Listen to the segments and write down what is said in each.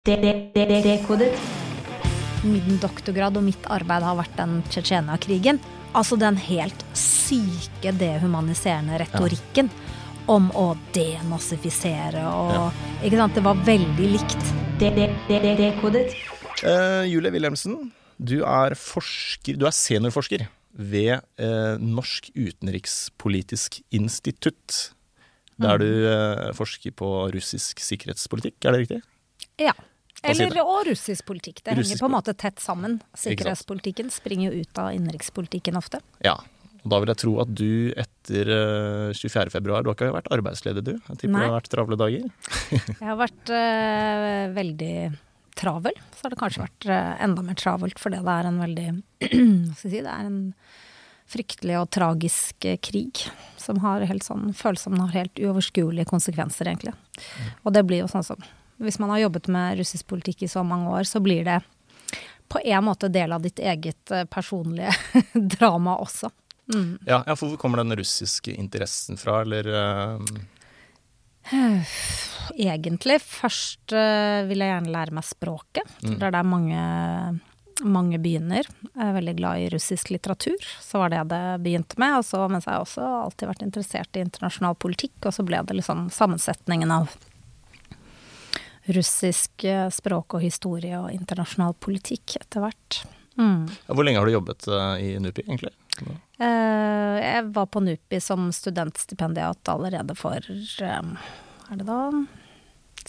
Dekodet. Min doktorgrad og mitt arbeid har vært den Tsjetsjenia-krigen. Altså den helt syke dehumaniserende retorikken om å denazifisere og Ikke sant? Det var veldig likt. Dekodet. Uh, Julie Wilhelmsen, du er, forsker, du er seniorforsker ved uh, Norsk utenrikspolitisk institutt. Der du uh, forsker på russisk sikkerhetspolitikk, er det riktig? Ja. Eller og russisk politikk. Det Russisk henger på en måte tett sammen. Sikkerhetspolitikken springer jo ut av innenrikspolitikken ofte. Ja. Og da vil jeg tro at du etter eh, 24. februar Du har ikke vært arbeidsledig, du? Jeg tipper Nei. det har vært travle dager? Jeg har vært eh, veldig travel. Så har det kanskje vært eh, enda mer travelt fordi det er en veldig Hva skal jeg si Det er en fryktelig og tragisk eh, krig som har helt sånn føles som den har helt uoverskuelige konsekvenser, egentlig. Og det blir jo sånn som Hvis man har jobbet med russisk politikk i så mange år, så blir det på en måte del av ditt eget eh, personlige drama også. Mm. Ja, ja, for hvor kommer den russiske interessen fra, eller uh... Egentlig. Først uh, vil jeg gjerne lære meg språket. Mm. Det er der mange, mange begynner. Jeg er veldig glad i russisk litteratur. Så var det det begynte med. Og så, mens jeg også alltid vært interessert i internasjonal politikk, og så ble det liksom sammensetningen av russisk eh, språk og historie og internasjonal politikk etter hvert. Mm. Hvor lenge har du jobbet eh, i NUPI, egentlig? Eh, jeg var på NUPI som studentstipendiat allerede for Er det da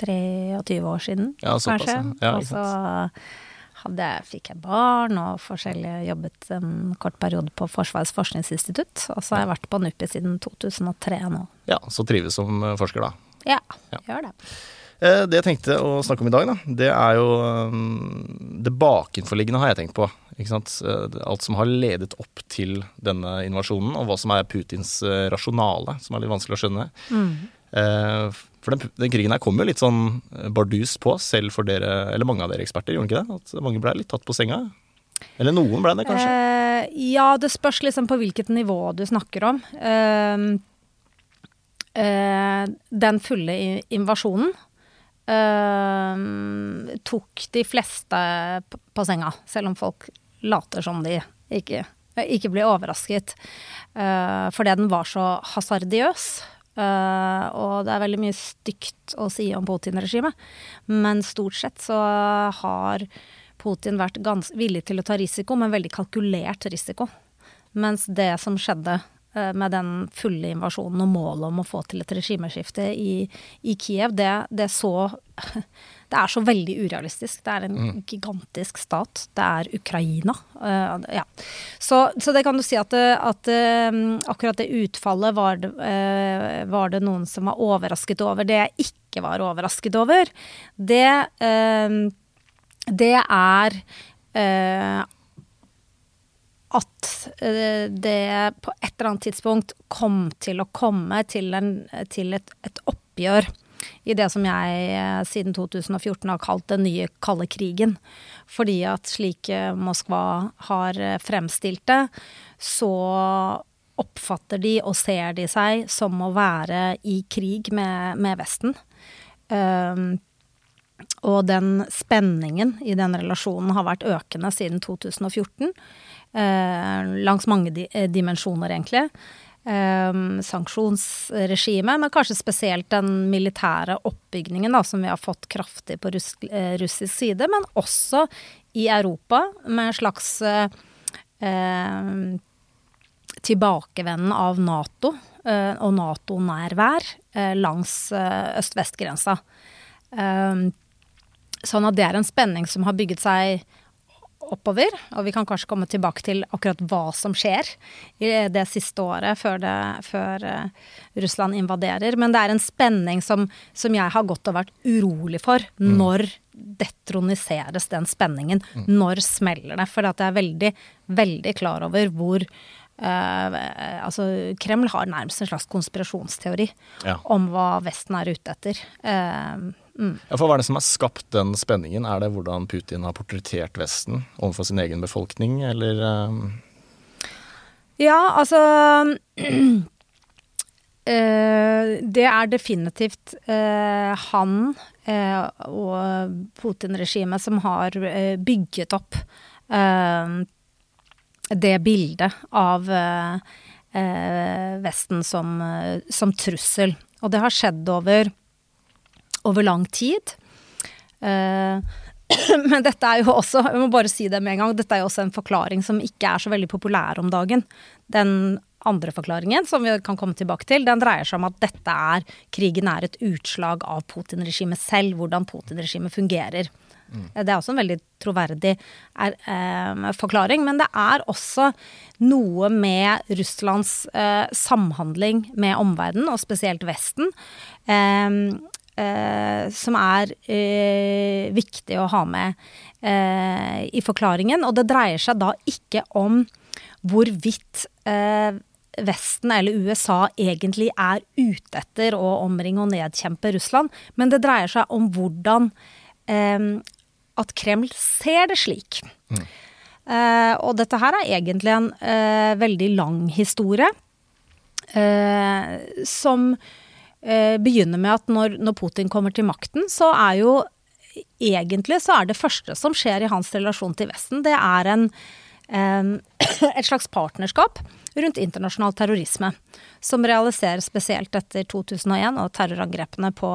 23 år siden, Ja, kanskje. ja. Og så hadde jeg, fikk jeg barn og forskjellige jobbet en kort periode på Forsvarets forskningsinstitutt. Og så har jeg vært på NUPI siden 2003 nå. Ja, Så trives som forsker, da. Ja, Ja. gjør det. Eh, Det jeg tenkte å snakke om i dag, da, det er jo um, det bakenforliggende, har jeg tenkt på. Eh, Alt som har ledet opp til denne invasjonen, og hva som er Putins eh, rasjonale, som er litt vanskelig å skjønne. Mm. For den, den krigen her kom jo litt sånn bardus på, selv for dere, eller mange av dere eksperter, gjorde den ikke det? At mange ble litt tatt på senga? Eller noen ble det, kanskje? Eh, ja, det spørs liksom på hvilket nivå du snakker om. Eh, eh, den fulle invasjonen eh, tok de fleste på senga, selv om folk later som de ikke, ikke blir overrasket. Eh, fordi den var så hasardiøs. Eh, og det er veldig mye stygt å si om Putin-regimet. Men stort sett så har Putin vært villig til å ta risiko, men veldig kalkulert risiko. Mens det som skjedde med den fulle invasjonen og målet om å få til et regimeskifte i, i Kiev, det, det, er så, det er så veldig urealistisk. Det er en gigantisk stat. Det er Ukraina. Uh, ja. så, så det kan du si at, at eh, akkurat det utfallet var det, uh, var det noen som var overrasket over. Det jeg ikke var overrasket over, det uh, det er eh, at eh, det på et eller annet tidspunkt kom til å komme til, en, til et, et oppgjør i det som jeg eh, siden 2014 har kalt den nye kalde krigen. Fordi at slik Moskva har eh, fremstilt det, så oppfatter de og ser de seg som å være i krig med, med Vesten. Um, og den spenningen i den relasjonen har vært økende siden 2014. Eh, langs mange di eh, dimensjoner, egentlig. Um, sanksjonsregimet, men kanskje spesielt den militære oppbygningen da, som vi har fått kraftig på russ russisk side, men også i Europa med en slags uh, tilbakevenden av Nato uh, og Nato-nærvær langs øst-vest-grensa. Um, sånn at det er en spenning som har bygget seg oppover, og vi kan kanskje komme tilbake til akkurat hva som skjer i det siste året før, det, før eh, Russland invaderer. Men det er en spenning som, som jeg har gått og vært urolig for. Når detroniseres den spenningen? Når smeller det? For jeg er veldig, veldig klar over hvor Uh, altså Kreml har nærmest en slags konspirasjonsteori Ja. om hva Vesten er ute etter. Eh, mm. Ja, for Hva er det som har skapt den spenningen? Er det hvordan Putin har portrettert Vesten overfor sin egen befolkning, eller eh, Ja, altså øh, Det er definitivt øh, han øh, og Putin-regimet som har bygget opp det bildet av Vesten som, som, trussel. Og det har skjedd over, over lang tid. men dette er jo også, jeg må bare si det med en gang, dette er jo også en forklaring som ikke er så veldig populær om dagen. Den andre forklaringen, som vi kan komme tilbake til, den dreier seg om at dette er Krigen er et utslag av Putin-regimet selv, hvordan Putin-regimet fungerer. Mm. Det er også en veldig troverdig er, eh, forklaring. Men det er også noe med Russlands eh, samhandling med omverdenen, og spesielt Vesten, eh som er eh, viktig å ha med eh, i forklaringen. Og det dreier seg da ikke om hvorvidt Vesten eller USA egentlig er ute etter å omringe og nedkjempe Russland, men det dreier seg om hvordan eh, at Kreml ser det slik. Mm. Eh, og dette her er egentlig en eh, veldig lang historie, eh, som eh, begynner med at når, når Putin kommer til makten, så er jo egentlig så er det første som skjer i hans relasjon til Vesten, det er en, et slags partnerskap rundt internasjonal terrorisme, som realiseres spesielt etter 2001 og terrorangrepene på,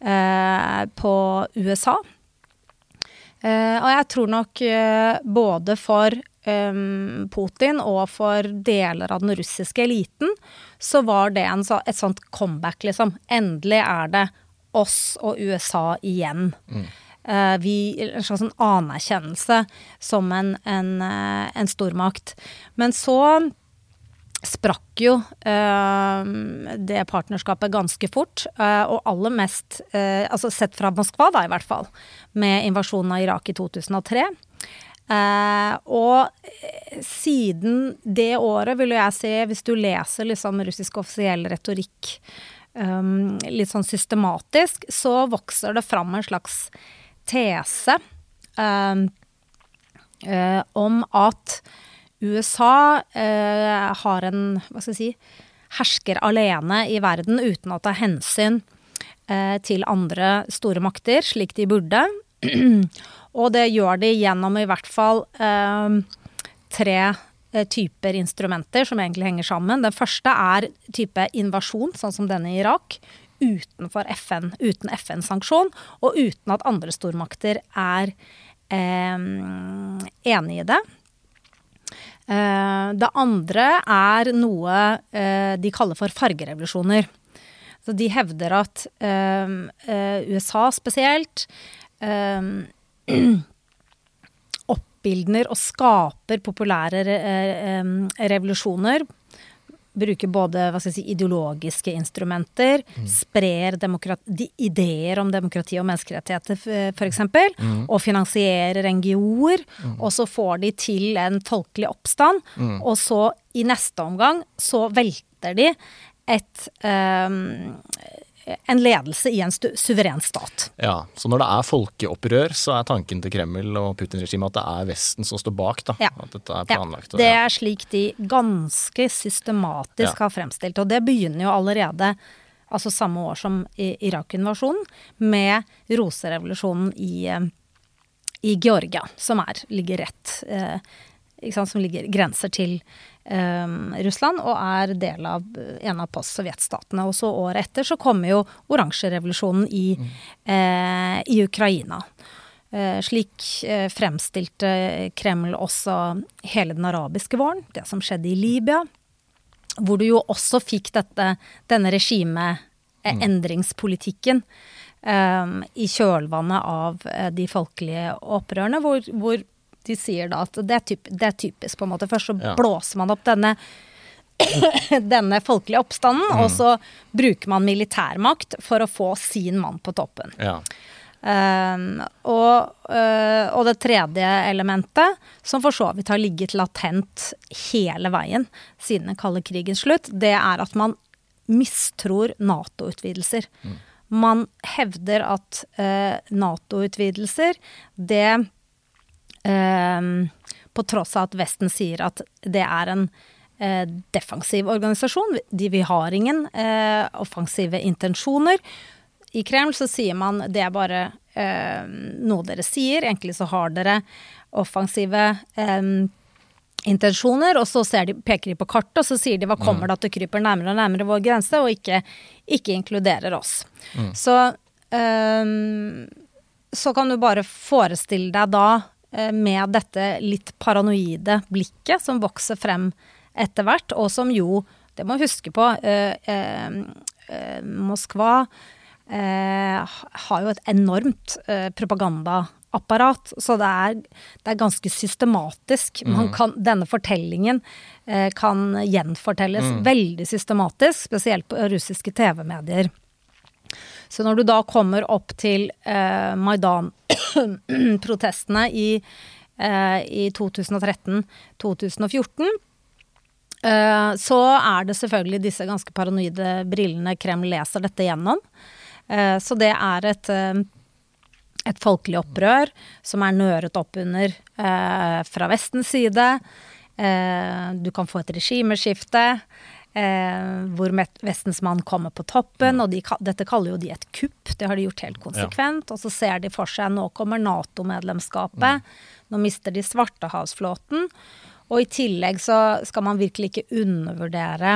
eh, på USA. Eh, og jeg tror nok eh, både for Putin og for deler av den russiske eliten, så var det en, et sånt comeback, liksom. Endelig er det oss og USA igjen. Mm. Uh, vi, en slags en anerkjennelse som en, en, uh, en stormakt. Men så sprakk jo uh, det partnerskapet ganske fort. Uh, og aller mest, uh, altså sett fra Moskva da, i hvert fall, med invasjonen av Irak i 2003. og siden det året, vil jeg si, hvis du leser liksom russisk offisiell retorikk um, litt sånn systematisk, så vokser det fram en slags tese om at USA uh, har en, hva skal jeg si, hersker alene i verden uten å ta hensyn eh, til andre store makter, slik de burde. Og det gjør de gjennom i hvert fall eh, tre typer instrumenter som egentlig henger sammen. Den første er type invasjon, sånn som denne i Irak. Utenfor FN, uten FN-sanksjon, og uten at andre stormakter er eh, enig i det. Eh, det andre er noe eh, de kaller for fargerevolusjoner. Så de hevder at eh, USA spesielt oppildner og skaper populære revolusjoner bruker både si, ideologiske instrumenter, mm. sprer ideer om demokrati og menneskerettigheter f.eks., mm. og finansierer NGO-er. Mm. Og så får de til en folkelig oppstand, mm. og så i neste omgang så velter de et um, en ledelse i en suveren stat. Ja, Så når det er folkeopprør, så er tanken til Kreml og Putin-regimet at det er Vesten som står bak? da, ja. At dette er planlagt? Ja, det er slik de ganske systematisk ja. har fremstilt. Og det begynner jo allerede altså samme år som Irak-invasjonen, med roserevolusjonen i, eh, i Georgia, som er, ligger rett eh, Som ligger grenser til Russland, og er del av en av post-sovjetstatene. Og så året etter så kommer jo oransjerevolusjonen i, mm. uh, i Ukraina. Eh, slik eh, fremstilte Kreml også hele den arabiske våren, det som skjedde i Libya. Hvor du jo også fikk dette, denne regimeendringspolitikken um, i kjølvannet av de folkelige opprørene, hvor, hvor de sier da at det er, typ, det er typisk, på en måte. Først så ja. blåser man opp denne denne folkelige oppstanden, mm. og så bruker man militærmakt for å få sin mann på toppen. Ja. Um, og, uh, og, det tredje elementet, som for så vidt har ligget latent hele veien siden den kalde krigens slutt, det er at man mistror Nato-utvidelser. Mm. Man hevder at uh, Nato-utvidelser, det på tross av at Vesten sier at det er en eh, defensiv organisasjon. De, vi har ingen eh, offensive intensjoner. I Kreml så sier man det er bare eh, noe dere sier. Egentlig så har dere offensive eh, intensjoner, og så ser de, peker de på kartet, og så sier de hva kommer det at det kryper nærmere og nærmere vår grense, og ikke, ikke inkluderer oss. Så, eh, så kan du bare forestille deg da, med dette litt paranoide blikket som vokser frem etter hvert, og som jo, det må huske på, eh, eh, eh, Moskva eh, har jo et enormt eh, propagandaapparat, så det er, det er ganske systematisk. Man kan, denne fortellingen eh, kan gjenfortelles veldig systematisk, spesielt på russiske TV-medier. Så når du da kommer opp til eh, Maidan-protestene i, eh, i 2013-2014, eh, så er det selvfølgelig disse ganske paranoide brillene Kreml leser dette gjennom. Eh, så det er et, et folkelig opprør som er nøret opp under fra Vestens side. Du kan få et regimeskifte. Eh, hvor Vestens mann kommer på toppen, og de, dette kaller jo de et kupp. Det har de gjort helt konsekvent. Og så ser de for seg nå kommer Nato-medlemskapet. Nå mister de Svartehavsflåten. Og i tillegg så skal man virkelig ikke undervurdere,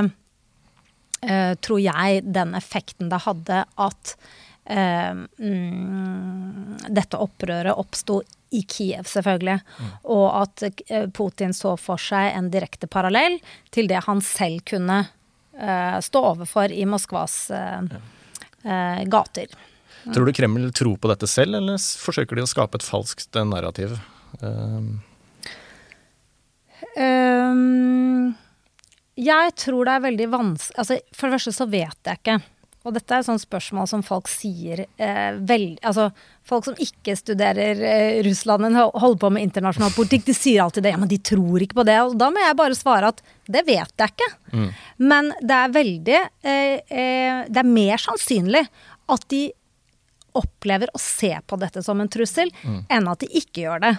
eh, tror jeg, den effekten det hadde at eh, mm, dette opprøret oppsto i Kiev, selvfølgelig. Og at eh, Putin så for seg en direkte parallell til det han selv kunne uh, stå overfor i Moskvas eh, uh, gater. Tror du Kreml tror på dette selv, eller forsøker de å skape et falskt narrativ? Um, Um, jeg tror det er veldig vanskelig altså, For det første så vet jeg ikke. Og dette er et spørsmål som folk sier eh, vel, Altså, folk som ikke studerer eh, Russland, men holder på med internasjonal politikk, de sier alltid det. Ja, men de tror ikke på det. Og da må jeg bare svare at det vet jeg ikke. Men det er veldig eh, eh, Det er mer sannsynlig at de opplever å se på dette som en trussel, enn at de ikke gjør det.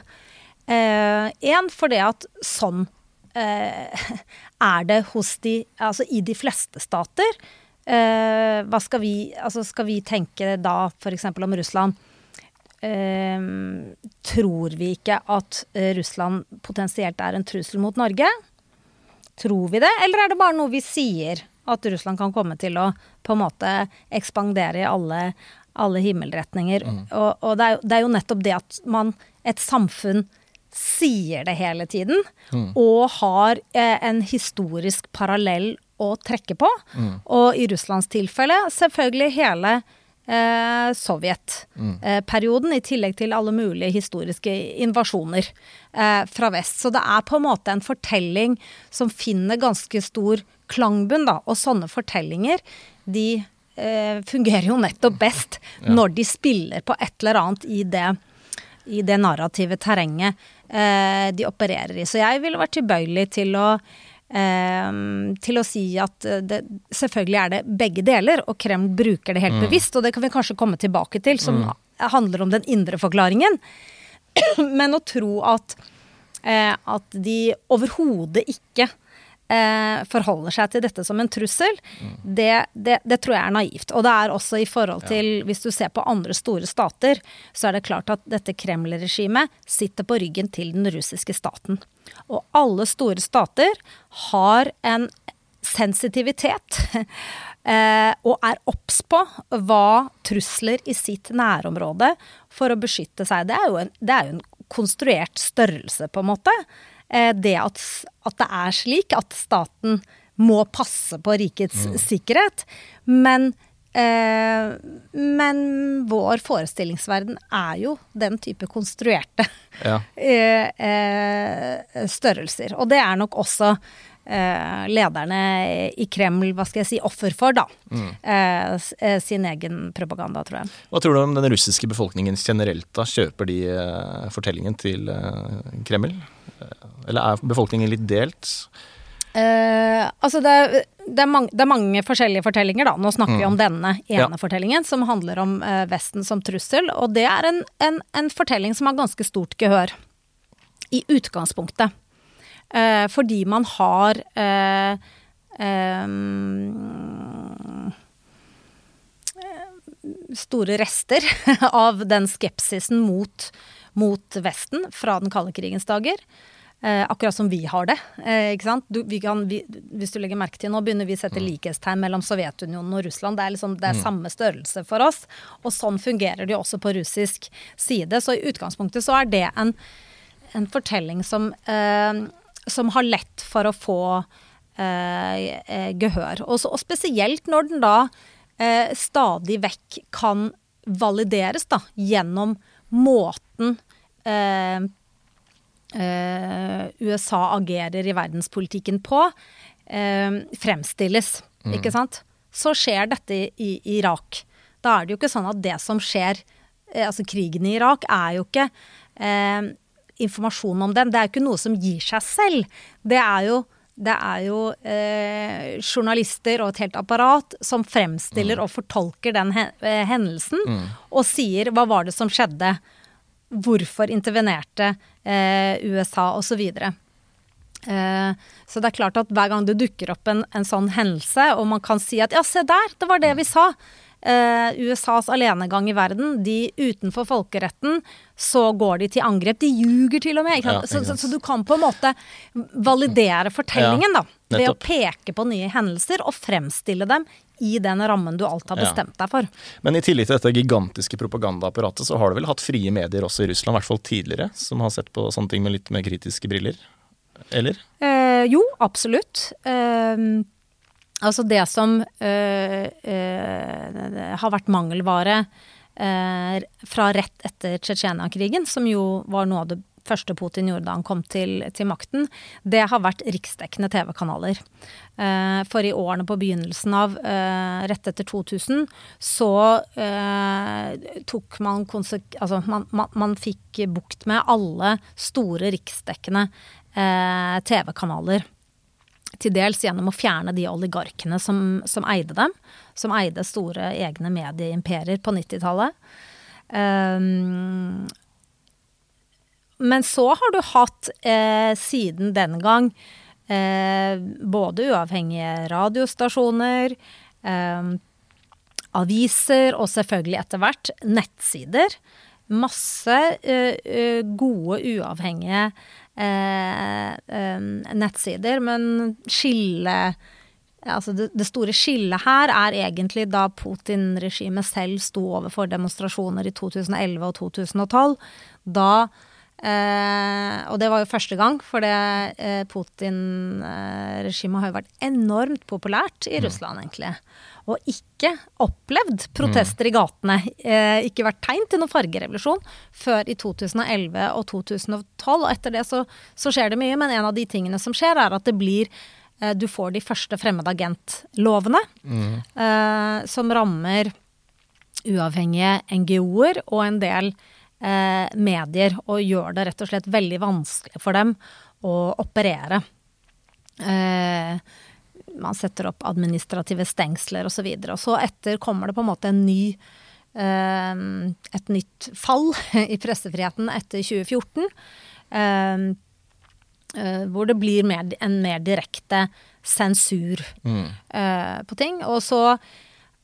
Én fordi at sånn eh, er det hos de Altså i de fleste stater. Eh, hva skal vi Altså skal vi tenke da f.eks. om Russland? Eh, tror vi ikke at eh, Russland potensielt er en trussel mot Norge? Tror vi det, eller er det bare noe vi sier? At Russland kan komme til å på en måte ekspandere i alle, alle himmelretninger. Og, og det, er jo, det er jo nettopp det at man, et samfunn sier det hele tiden, og har eh, en historisk parallell å trekke på. Og i Russlands tilfelle selvfølgelig hele eh, Sovjet-perioden, i tillegg til alle mulige historiske invasjoner eh, fra vest. Så det er på en måte en fortelling som finner ganske stor klangbunn, da. Og sånne fortellinger, de eh, fungerer jo nettopp best når de spiller på et eller annet i det i det narrative terrenget eh, de opererer i. Så jeg ville vært tilbøyelig til å eh, til å si at eh, det, selvfølgelig er det begge deler, og Kreml bruker det helt bevisst. Og det kan vi kanskje komme tilbake til, som handler om den indre forklaringen. Men å tro at, eh, at de overhodet ikke eh, forholder seg til dette som en trussel, det, det, det tror jeg er naivt. Og det er også i forhold til, hvis du ser på andre store stater, så er det klart at dette Kreml-regimet sitter på ryggen til den russiske staten. Og alle store stater har en sensitivitet eh, og er obs på hva trusler i sitt nærområde for å beskytte seg. Det er jo en, det er jo en konstruert størrelse, på en måte. Eh, det at, at det er slik at staten må passe på rikets sikkerhet. Men Eh, men vår forestillingsverden er jo den type konstruerte Ja. eh, eh, størrelser. Og det er nok også eh, lederne i Kreml, hva skal jeg si, offer for, da. Mm. eh, sin egen propaganda, tror jeg. Hva tror du om den russiske befolkningen generelt? da? Kjøper de eh, fortellingen til eh, Kreml? Eh, Eller er befolkningen litt delt? Eh, altså det, er, det, er mange, det er mange forskjellige fortellinger, da. Nå snakker vi om denne ene Ja. fortellingen, som handler om uh, Vesten som trussel. Og det er en, en, en fortelling som har ganske stort gehør. I utgangspunktet. Eh, fordi man har eh, store rester av den skepsisen mot, mot Vesten fra den kalde krigens dager. Eh, akkurat som vi har det. Eh, ikke sant? Du, kan, vi, hvis du legger merke til Nå begynner vi å sette mm. likhetstegn mellom Sovjetunionen og Russland. Det er, liksom, det er mm. samme størrelse for oss. Og sånn fungerer det jo også på russisk side. Så i utgangspunktet så er det en, en fortelling som, eh, som har lett for å få eh, eh gehør. Og, så, og, spesielt når den da eh, stadig vekk kan valideres da, gjennom måten eh, eh, USA agerer i verdenspolitikken på, eh, fremstilles. Mm. Ikke sant? Så skjer dette i, i, Irak. Da er det jo ikke sånn at det som skjer Altså krigen i Irak er jo ikke eh, informasjon om den. Det er jo ikke noe som gir seg selv. Det er jo det er jo eh, journalister og et helt apparat som fremstiller mm. og fortolker den eh, hendelsen, mm. og sier 'hva var det som skjedde', hvorfor intervenerte eh, USA, osv. Eh, så det er klart at hver gang det dukker opp en, en, sånn hendelse, og man kan si at 'ja, se der, det var det vi sa', USAs alenegang i verden. De utenfor folkeretten, så går de til angrep. De ljuger til og med. Ja, så, så, så, du kan på en måte validere fortellingen, ja, da. Ved å peke på nye hendelser og fremstille dem i den rammen du alt har bestemt deg for. Men i tillegg til dette gigantiske propagandaapparatet, så har du vel hatt frie medier også i Russland, i hvert fall tidligere, som har sett på sånne ting med litt mer kritiske briller? Eller? Eh, jo, absolutt. Eh, Altså det som øh, øh, har vært mangelvare øh, fra rett etter Tsjetsjenia-krigen, som jo var noe av det første Putin gjorde da han kom til, til makten, det har vært riksdekkende TV-kanaler. for i årene på begynnelsen av rett etter 2000 så tok man Altså man, man, man, fikk bukt med alle store riksdekkende TV-kanaler til dels gjennom å fjerne de oligarkene som, som eide dem. Som eide store egne medieimperier på 90-tallet. Um, ehm, men så har du hatt, eh, siden den gang, eh, både uavhengige radiostasjoner, eh, aviser og selvfølgelig etter hvert nettsider. Masse eh, eh, gode, uavhengige nettsider, men skille Altså det, det, store skillet her er egentlig da Putin-regimet selv sto overfor demonstrasjoner i 2011 og 2012. Da eh, Og det var jo første gang, for eh, Putin-regimet har jo vært enormt populært i mm. Russland, egentlig og ikke opplevd protester i gatene. Eh, ikke vært tegn til noen fargerevolusjon før i 2011 og 2012. Og etter det så, så, skjer det mye, men en av de tingene som skjer, er at det blir eh, Du får de første fremmedagentlovene mm. eh, som rammer uavhengige NGO-er og en del eh, medier, og gjør det rett og slett veldig vanskelig for dem å operere. Eh, man setter opp administrative stengsler osv. Og, så og så etter kommer det på en måte en ny eh, et nytt fall i pressefriheten etter 2014. Eh, eh, hvor det blir mer, en mer direkte sensur mm. Eh, på ting. Og så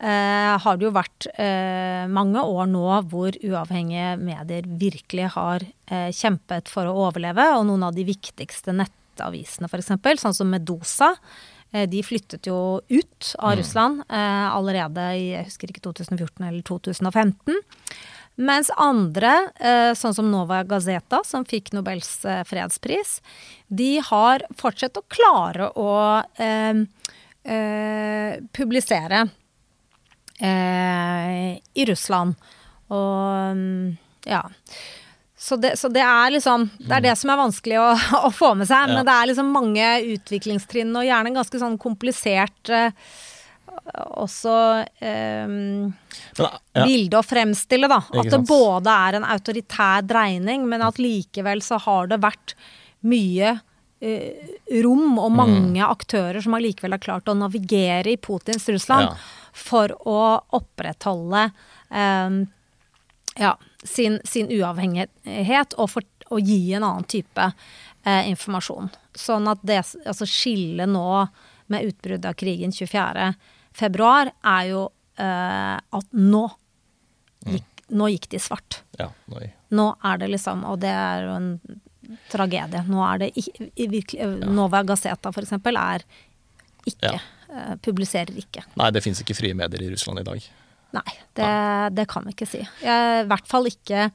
eh, har det jo vært eh, mange år nå hvor uavhengige medier virkelig har kjempet for å overleve, og noen av de viktigste nettavisene f.eks., sånn som Medosa, Eh, de flyttet jo ut av mm. Russland eh, allerede i jeg husker ikke 2014 eller 2015. Mens andre, eh, sånn som Nova Gazeta, som fikk Nobels eh, fredspris, de har fortsatt å klare å eh, eh, i Russland. Og mm, ja. Så det, så det, er liksom Det er det som er vanskelig å, å få med seg. Ja. Men det er liksom mange utviklingstrinn, og gjerne ganske sånn komplisert eh, også eh, ja. bilde å fremstille, da. At det både er en autoritær dreining, men at likevel så har det vært mye uh, rom og mm. mange mm. aktører som allikevel har klart å navigere i Putins Russland ja. for å opprettholde um, ja, sin, sin, uavhengighet og, for, og, gi en annen type uh, informasjon. Sånn at det altså skillet nå med utbruddet av krigen 24. februar er jo uh, at nå gikk, nå gikk de svart. Ja, nå Nå er det liksom Og det er jo en tragedie. Nå er det virkelig, Nova Gazeta, for eksempel, er ikke Ja. eh, Publiserer ikke. Nei, det fins ikke frie medier i Russland i dag. Nei, det, det kan vi ikke si. I hvert fall ikke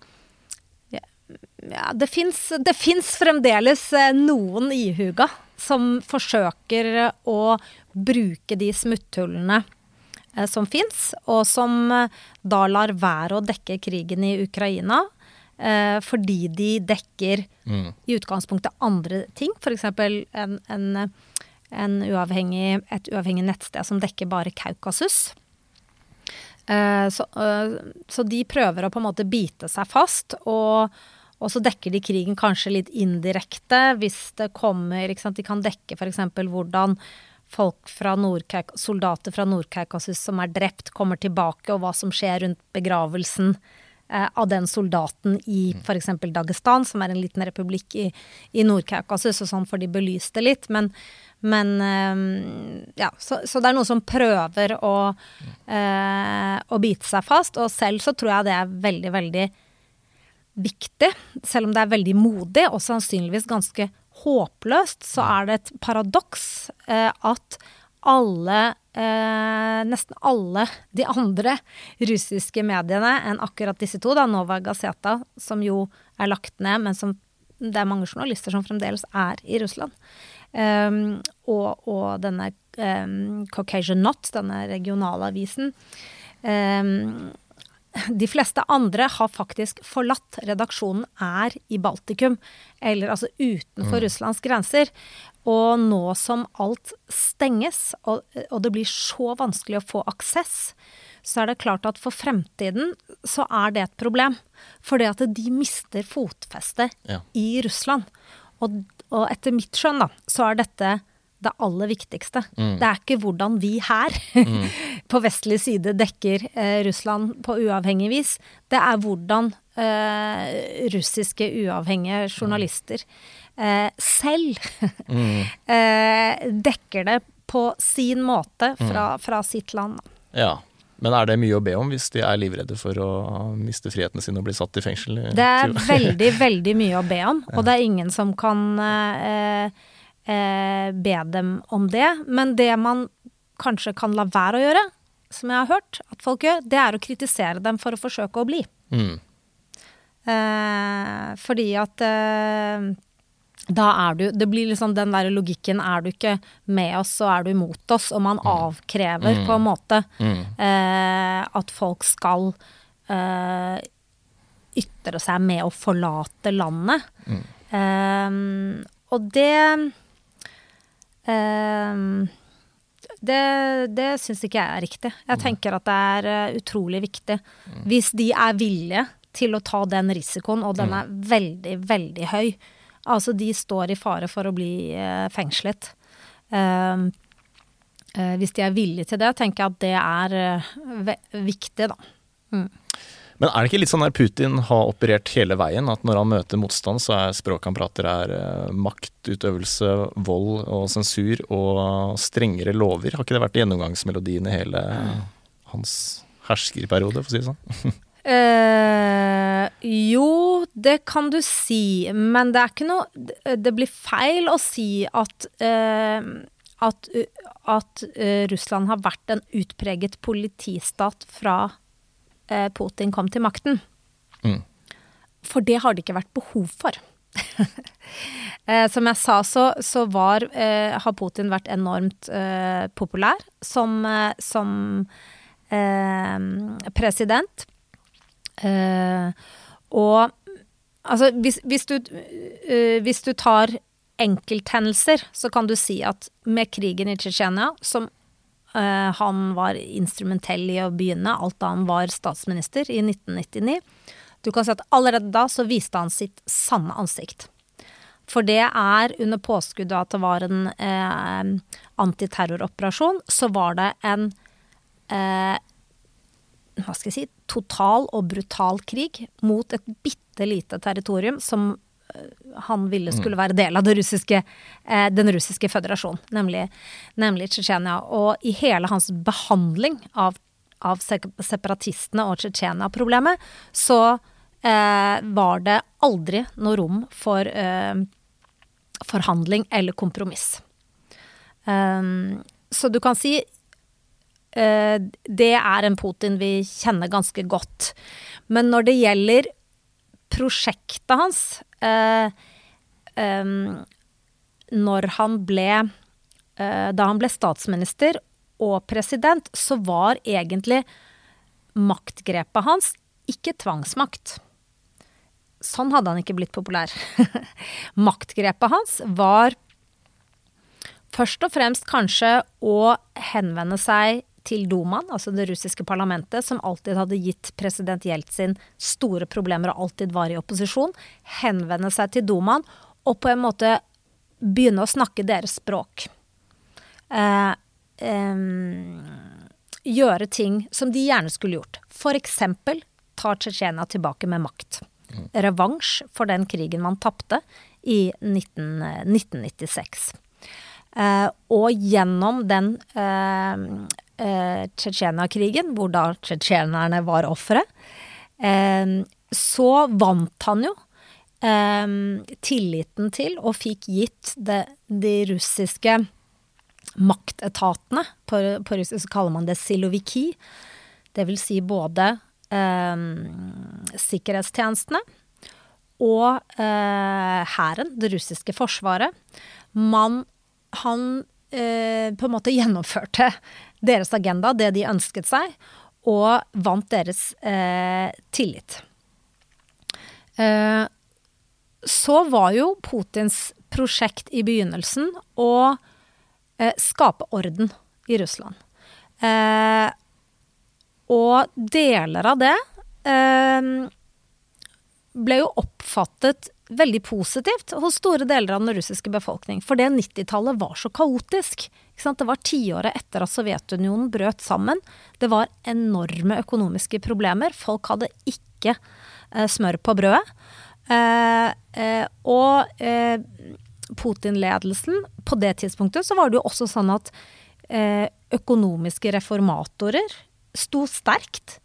ja, Det fins fremdeles eh, noen ihuga som forsøker å bruke de smutthullene eh, som fins, og som da lar være å dekke krigen i Ukraina. Eh, Fordi de dekker Mm. i utgangspunktet andre ting. F.eks. En, en, en uavhengig, et uavhengig nettsted som dekker bare Kaukasus. Eh, Så, eh, så de prøver å på en måte bite seg fast, og, og så dekker de krigen kanskje litt indirekte hvis det kommer? De kan dekke f.eks. hvordan folk fra soldater fra Nord-Kaukasus som er drept, kommer tilbake, og hva som skjer rundt begravelsen av den soldaten i f.eks. Dagestan, som er en liten republikk i, i Nord-Kaukasus, og sånn får de belyst det litt. Men, men eh, ja, så, så det er noen som prøver å, eh, å bite seg fast, og selv så tror jeg det er veldig, veldig viktig, selv om det er veldig modig, og sannsynligvis ganske håpløst, så er det et paradoks eh, at alle, eh, nesten alle de andre russiske mediene enn akkurat disse to, da, Nova Gazeta, som jo er lagt ned, men som det er mange journalister som fremdeles er i Russland, um, og, og denne um, Caucasian Not, denne regionale avisen, um, de fleste andre har faktisk forlatt redaksjonen, er i Baltikum, eller altså utenfor Russlands grenser. Og nå som alt stenges, og, og det blir så vanskelig å få aksess, så er det klart at for fremtiden så er det et problem. Fordi at de mister fotfeste Ja. i Russland. Og, og etter mitt skjønn, da, så er dette det aller viktigste. Det er ikke hvordan vi her på vestlig side dekker eh, Russland på uavhengig vis. Det er hvordan eh, russiske uavhengige journalister eh, selv eh, dekker det på sin måte fra, fra sitt land. Ja. Men er det mye å be om hvis de er livredde for å miste friheten sin og bli satt i fengsel? Det er veldig, veldig mye å be om, og det er ingen som kan eh, eh, be dem om det. Men det man kanskje kan la være å gjøre, som jeg har hørt at folk gjør, det er å kritisere dem for å forsøke å bli. Mm. Eh, fordi at eh, da er du Det blir liksom den der logikken Er du ikke med oss, så er du imot oss. Og man avkrever på en måte Mm. eh, at folk skal eh, ytre seg med å forlate landet. Eh, og det eh, det, det syns ikke jeg er riktig. Jeg tenker at det er eh, utrolig viktig. Hvis de er villige til å ta den risikoen, og den er veldig, veldig høy. Altså, de står i fare for å bli eh, fengslet. Eh, eh, hvis de er villige til det, tenker jeg at det er eh, viktig, da. Men er det ikke litt sånn der Putin har operert hele veien? At når han møter motstand, så er språket han prater er maktutøvelse, vold og sensur og strengere lover? Har ikke det vært gjennomgangsmelodien i hele hans herskerperiode, for å si det sånn? Eh, jo, det kan du si, men det er ikke noe Det blir feil å si at uh, at, at uh, Russland har vært en utpreget politistat fra eh, Putin kom til makten. Mm. For det har det ikke vært behov for. eh, som jeg sa, så, så var, eh, har Putin vært enormt eh, populær som, eh, som eh, president. Eh, og altså, hvis, hvis, du, eh, hvis du tar enkelthendelser, så kan du si at med krigen i Tsjetsjenia, som uh, han var instrumentell i å begynne, alt da han var statsminister i 1999 Du kan si at allerede da så viste han sitt sanne ansikt. For det er under påskudd av at det var en eh, antiterroroperasjon, så var det en eh, hva skal jeg si, total og brutal krig mot et bitte lite territorium som eh, han ville skulle være del av russiske, eh, den russiske føderasjonen, nemlig, nemlig Tsjetsjenia. Og i hele hans behandling av, av separatistene og Tsjetsjenia-problemet, så eh, var det aldri noe rom for eh, forhandling eller kompromiss. Um, så du kan si det er en Putin vi kjenner ganske godt. Men når det gjelder prosjektet hans eh, Når han ble eh, Da han ble statsminister og president, så var egentlig maktgrepet hans ikke tvangsmakt. Sånn hadde han ikke blitt populær. Maktgrepet hans var først og fremst kanskje å henvende seg til Dumaen, altså det russiske parlamentet, som alltid hadde gitt president Jeltsin store problemer og alltid var i opposisjon. Henvende seg til Dumaen og på en måte begynne å snakke deres språk. Eh, eh, gjøre ting som de gjerne skulle gjort. Eksempel ta Tsjetsjenia tilbake med makt. Revansj for den krigen man tapte i 19, 1996. Eh, og gjennom den eh, eh, Tsjetsjenia-krigen, hvor da tsjetsjenerne var ofre, eh, så vant han jo eh, tilliten til og fikk gitt det, de russiske maktetatene, på, på russisk kaller man det siloviki, det vil si både eh, sikkerhetstjenestene og eh, hæren, det russiske forsvaret. Man, han eh, på en måte gjennomførte deres agenda, det de ønsket seg, og vant deres eh, tillit. Eh, så var jo Putins prosjekt i begynnelsen å eh, skape orden i Russland. Eh, og deler av det eh, ble jo oppfattet veldig positivt hos store deler av den russiske befolkning. For det 90-tallet var så kaotisk. Det var tiåret etter at Sovjetunionen brøt sammen. Det var enorme økonomiske problemer. Folk hadde ikke eh, smør på brødet. Eh, eh, og eh, Putin-ledelsen På det tidspunktet så var det jo også sånn at eh, økonomiske reformatorer sto sterkt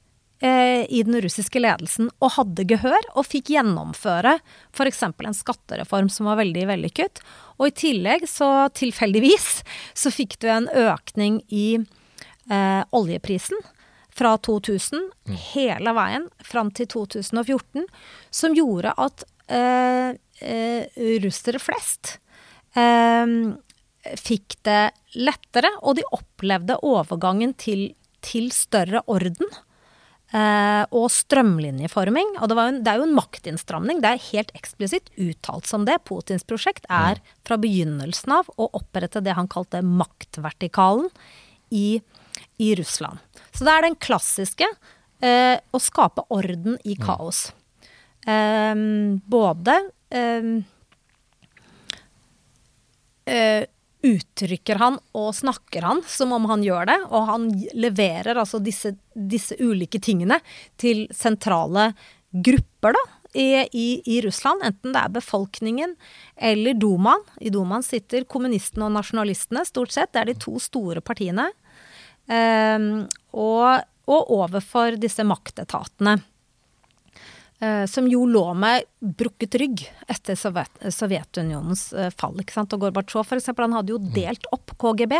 eh, i den russiske ledelsen og hadde gehør og fikk gjennomføre f.eks. en skattereform som var veldig vellykket. Og i tillegg, så tilfeldigvis, så fikk du en økning i eh, oljeprisen fra 2000 hele veien fram til 2014, som gjorde at eh, eh, russere flest eh, fikk det lettere, og de opplevde overgangen til, til større orden. Eh, og strømlinjeforming. Og det, var en, det er jo en maktinnstramning. Det er helt eksplisitt uttalt som det. Putins prosjekt er fra begynnelsen av å opprette det han kalte maktvertikalen i, i Russland. Så det er den klassiske eh, å skape orden i kaos. Eh, både eh, eh, uttrykker han og snakker han som om han gjør det, og han leverer altså disse, disse ulike tingene til sentrale grupper, da. I, i, I Russland, enten det er befolkningen eller Dumaen. I Dumaen sitter kommunistene og nasjonalistene, stort sett. Det er de to store partiene. Um, og, og overfor disse maktetatene. Eh, som jo lå med brukket rygg etter Sovjet, Sovjetunionens eh, fall. ikke sant? Og Gorbatsjov for eksempel, han hadde jo delt opp KGB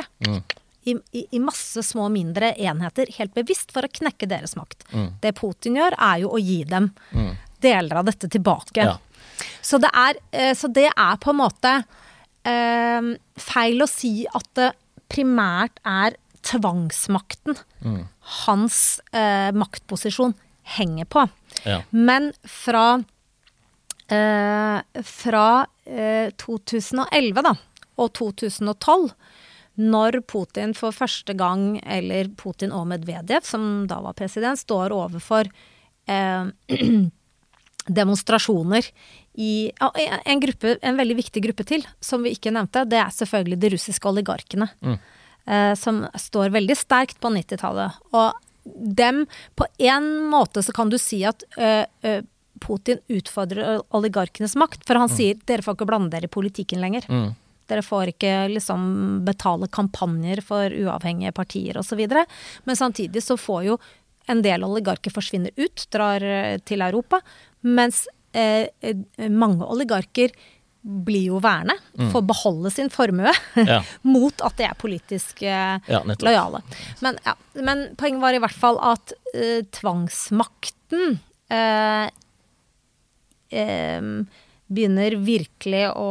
i, i, i masse små, mindre enheter, helt bevisst for å knekke deres makt. Det Putin gjør, er jo å gi dem deler av dette tilbake. Ja. Så, det er, eh, så det er på en måte eh, feil å si at det primært er tvangsmakten hans eh, maktposisjon henger på. Ja. Men fra, eh, fra eh, 2011 da, og 2012, når Putin for første gang, eller Putin og Medvedev, som da var president, står overfor eh, demonstrasjoner i ja, en, gruppe, en veldig viktig gruppe til, som vi ikke nevnte, det er selvfølgelig de russiske oligarkene. Eh, som står veldig sterkt på 90-tallet. Og dem På en måte så kan du si at øh, øh, Putin utfordrer oligarkenes makt, for han sier dere får ikke blande dere i politikken lenger. Dere får ikke liksom betale kampanjer for uavhengige partier osv. Men samtidig så får jo en del oligarker forsvinner ut, drar eh, til Europa. Mens eh, eh, mange oligarker blir jo værende, får beholde sin formue Ja. mot at de er politisk eh, Ja, lojale. Men, ja, men poenget var i hvert fall at eh, tvangsmakten eh, begynner virkelig å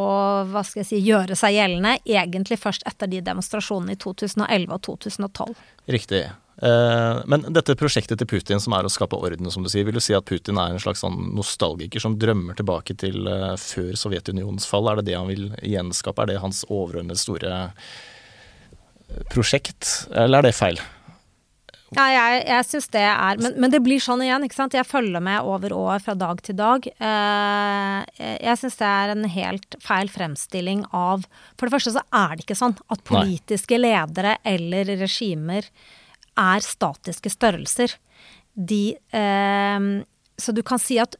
hva skal jeg si, gjøre seg gjeldende egentlig først etter de demonstrasjonene i 2011 og 2012. Riktig. Eh, men dette prosjektet til Putin som er å skape orden, som du sier, vil du si at Putin er en slags sånn nostalgiker som drømmer tilbake til eh, før Sovjetunionens fall? Er det det han vil gjenskape? Er det hans overordnede store eh, prosjekt, eller er det feil? Ja, jeg, jeg syns det er men, men det blir sånn igjen, ikke sant. Jeg følger med over år fra dag til dag. Jeg syns det er en helt feil fremstilling av For det første så er det ikke sånn at politiske ledere eller regimer er statiske størrelser. De eh, Så du kan si at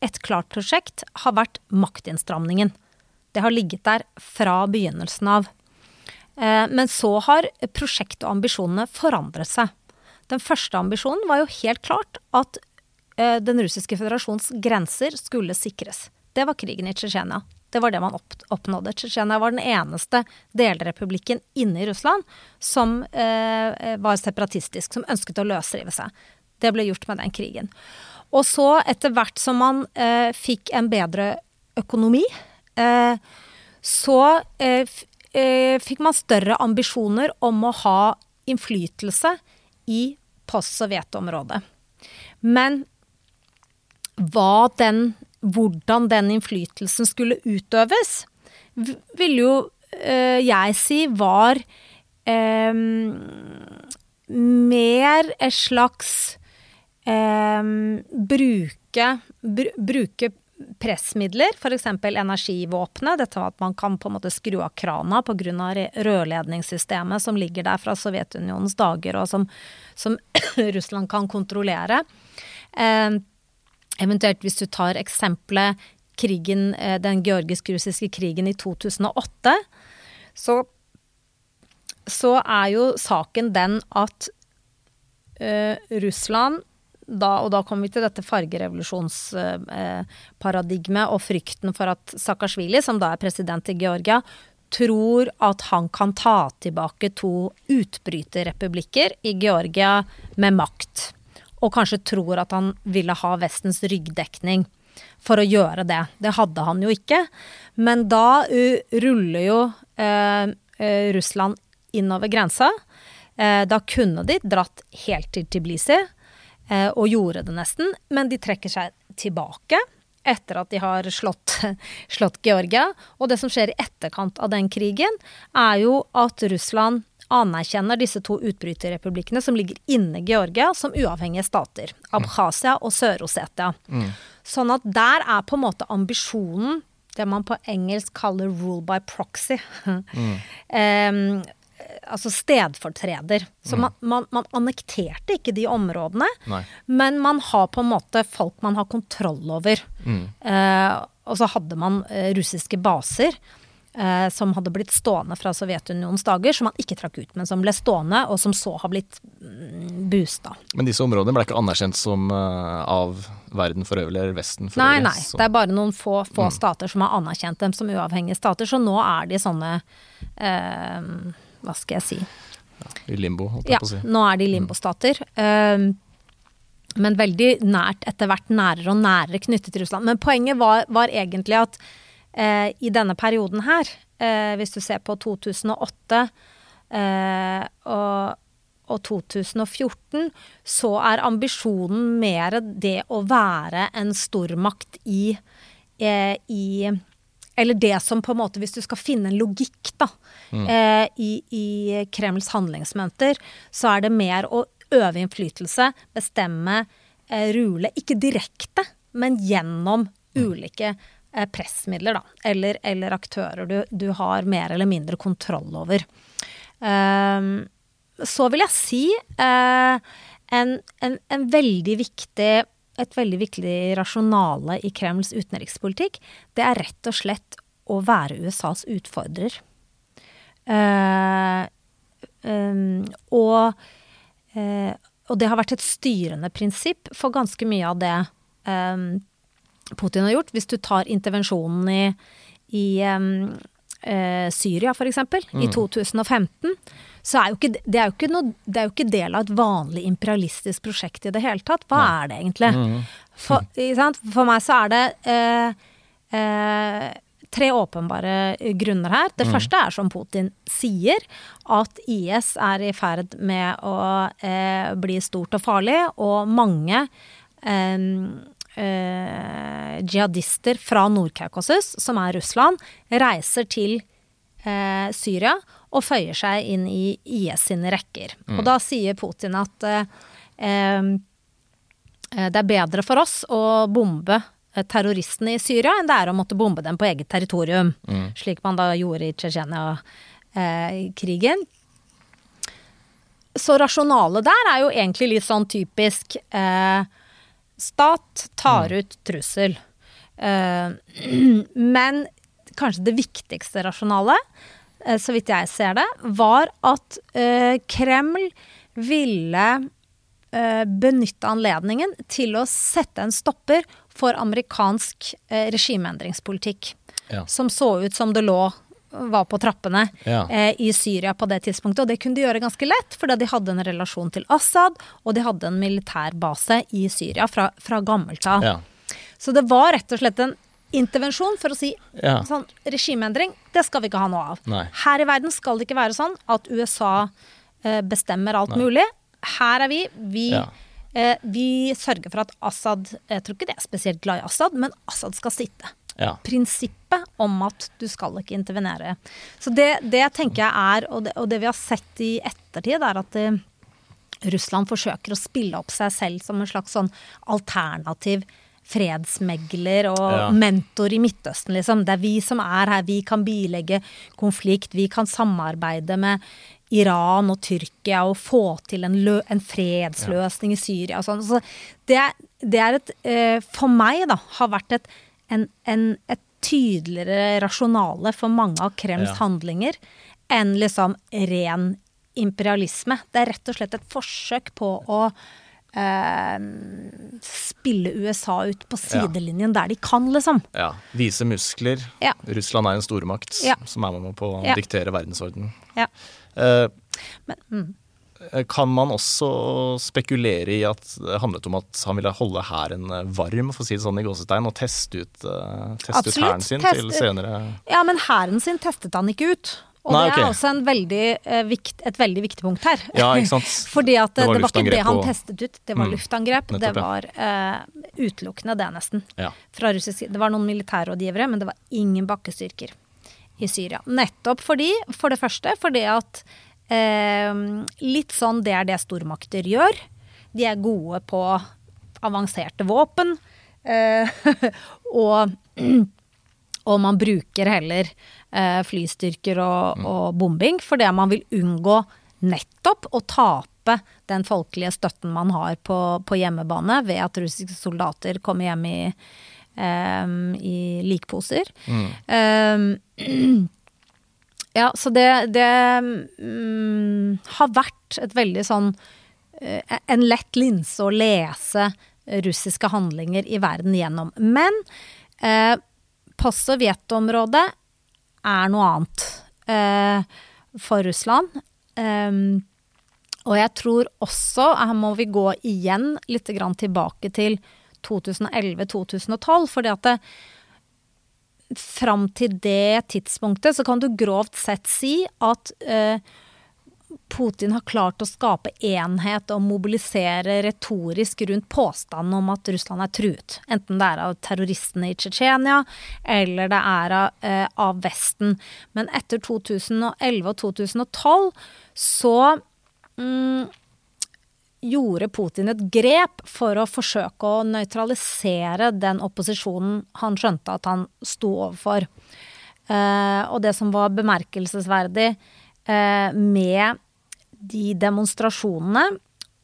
et klart prosjekt har vært maktinnstramningen. Det har ligget der fra begynnelsen av. Eh, Men så har prosjektet og ambisjonene forandret seg. Den første ambisjonen var jo helt klart at eh, den russiske føderasjons grenser skulle sikres. Det var krigen i Tsjetsjenia. Det var det man opp, oppnådde. Tsjetsjenia var den eneste delrepublikken inne i Russland som eh, var separatistisk, som ønsket å løsrive seg. Det ble gjort med den krigen. Og så, etter hvert som man eh, fikk en bedre økonomi, eh, så eh, eh, fikk man større ambisjoner om å ha innflytelse i post-Sovjet-området. Men hva den, hvordan den innflytelsen skulle utøves, ville jo eh, jeg si var eh, mer et slags eh, bruke, br bruke pressmidler, f.eks. energivåpenet. Dette at man kan på en måte skru av krana pga. rørledningssystemet som ligger der fra Sovjetunionens dager, og som, som Russland kan kontrollere. Eh, eventuelt hvis du tar eksempelet krigen, eh, den georgisk-russiske krigen i 2008, så, så er jo saken den at uh, Russland da, og da kommer vi til dette fargerevolusjonsparadigmet og frykten for at Saakashvili, som da er president i Georgia, tror at han kan ta tilbake to utbryterrepublikker i Georgia med makt. Og kanskje tror at han ville ha Vestens ryggdekning for å gjøre det. Det hadde han jo ikke. Men da uh, ruller jo uh, uh, Russland innover grensa. Eh, da kunne de dratt helt til Tbilisi eh, og gjorde det nesten, men de trekker seg tilbake etter at de har slått, slått Georgia. Og det som skjer i etterkant av den krigen, er jo at Russland anerkjenner disse to utbryterrepublikkene som ligger inne Georgia, som uavhengige stater. Abkhasia og Sør-Ossetia. Sånn at der er på en måte ambisjonen det man på engelsk kaller 'rule by proxy'. Em, altså stedfortreder. Så man, man, man annekterte ikke de områdene, Nei. men man har på en måte folk man har kontroll over. Eh, og så hadde man uh, russiske baser eh, som hadde blitt stående fra Sovjetunionens dager, som man ikke trakk ut, men som ble stående, og som så har blitt mm, boosta. Men disse områdene ble ikke anerkjent som eh, av verden for øvrig, eller Vesten for Nei, øvrig. nei. så- Det er bare noen få, få stater som har anerkjent dem som uavhengige stater, så nå er de sånne eh, Hva skal jeg si? I limbo, holdt Ja, jeg på å si. Ja, nå er de limbostater. Um, men veldig nært, etter hvert nærere og nærere knyttet til Russland. Men poenget var, var egentlig at eh, i denne perioden her, eh, hvis du ser på 2008 eh, og, og 2014, så er ambisjonen mer det å være en stormakt i, eh, i eller det som på en måte, hvis du skal finne en logikk da, eh, i, i Kremls handlingsmønter, så er det mer å øve innflytelse, bestemme, eh, rule, ikke direkte, men gjennom ulike eh, pressmidler, da, eller, eller aktører du, du har mer eller mindre kontroll over. Ehm, så vil jeg si eh, en, en, en veldig viktig et veldig viktig rasjonale i Kremls utenrikspolitikk, det er rett og slett å være USAs utfordrer. Uh, um, og, uh, og det har vært et styrende prinsipp for ganske mye av det um, Putin har gjort. Hvis du tar intervensjonen i, i um, eh, Syria, for eksempel, i 2015, så er jo ikke, det, er jo ikke noe, det er jo ikke del av et vanlig imperialistisk prosjekt i det hele tatt. Hva er det egentlig? For, ikke sant? For meg så er det eh, eh, tre åpenbare grunner her. Det første er som Putin sier, at IS er i ferd med å eh, bli stort og farlig, og mange eh, eh, jihadister fra Nord-Kaukasus, som er Russland, reiser til eh, Syria og føyer seg inn i IS sine rekker. Og da sier Putin at eh, eh, det er bedre for oss å bombe eh, terroristene i Syria enn det er å måtte bombe dem på eget territorium, slik man da gjorde i Tsjetsjenia-krigen. Så rasjonalet der er jo egentlig litt sånn typisk eh, Stat tar ut trussel. Eh, men kanskje det viktigste rasjonalet, eh, så vidt jeg ser det, var at eh, Kreml ville benytte anledningen til å sette en stopper for amerikansk regimeendringspolitikk. Ja. Som så ut som det lå var på trappene Ja. eh, i Syria på det tidspunktet. Og det kunne de gjøre ganske lett, fordi de hadde en relasjon til Assad, og de hadde en militær base i Syria fra, fra gammelt av. Ja. Så det var rett og slett en intervensjon for å si Ja. sånn regimeendring, det skal vi ikke ha noe av. Nei. Her i verden skal det ikke være sånn at USA eh, bestemmer alt mulig. Her er vi. Vi, Ja. eh, vi sørger for at Assad Jeg tror ikke det er spesielt glad i Assad, men Assad skal sitte. Ja. Prinsippet om at du skal ikke intervenere. Så det, det tenker jeg er, og det, og det vi har sett i ettertid, er at eh, Russland forsøker å spille opp seg selv som en slags sånn alternativ fredsmegler og Ja. mentor i Midtøsten, liksom. Det er vi som er her, vi kan bilegge konflikt, vi kan samarbeide med Iran og Tyrkia og få til en, lø en fredsløsning i Syria og sånn. Så det, det er et eh, For meg, da, har vært et, en, en, et tydeligere rasjonale for mange av Kremls Ja. handlinger enn liksom ren imperialisme. Det er rett og slett et forsøk på å eh, spille USA ut på sidelinjen der de kan, liksom. ja. Vise muskler. Ja. Russland er en stormakt Ja. som er med på å Ja. diktere verdensordenen. Ja. Eh, Men, mm. Kan man også spekulere i at det handlet om at han ville holde hæren varm, for å si det sånn i gåsetegn, og teste ut, eh, teste ut hæren sin Test, til senere Ja, men hæren sin testet han ikke ut. Og Nei, det er ok. også en veldig, eh, vikt, et veldig viktig punkt her. Ja, ikke sant? Fordi at det, det var, ikke det han og- testet ut, det var Mm, luftangrep. Det nettopp, det var eh, utelukkende det, nesten. Ja. Fra russisk side. Det var noen militærrådgivere, men det var ingen bakkestyrker i Syria. Nettopp fordi, for det første, fordi at eh, litt sånn det er det stormakter gjør. De er gode på avanserte våpen. Eh, og, og man bruker heller eh, flystyrker og, og bombing fordi man vil unngå nettopp å tape den folkelige støtten man har på, på hjemmebane ved at russiske soldater kommer hjem i, um, i likposer. Eh, ja, så det, det mm, har vært et veldig sånn eh, En lett linse å lese russiske handlinger i verden gjennom. Men eh, post-Sovjet-området er noe annet eh, for Russland. Eh, og jeg tror også, her må vi gå igjen litt tilbake til 2011-2012, fordi at det, fram til det tidspunktet så kan du grovt sett si at eh, Putin har klart å skape enhet og mobilisere retorisk rundt påstanden om at Russland er truet. Enten det er av terroristene i Tsjetsjenia, eller det er av, eh, av Vesten. Men etter 2011 og 2012 så mm, gjorde Putin et grep for å forsøke å nøytralisere den opposisjonen han skjønte at han sto overfor. Eh, og det som var bemerkelsesverdig eh, med de demonstrasjonene,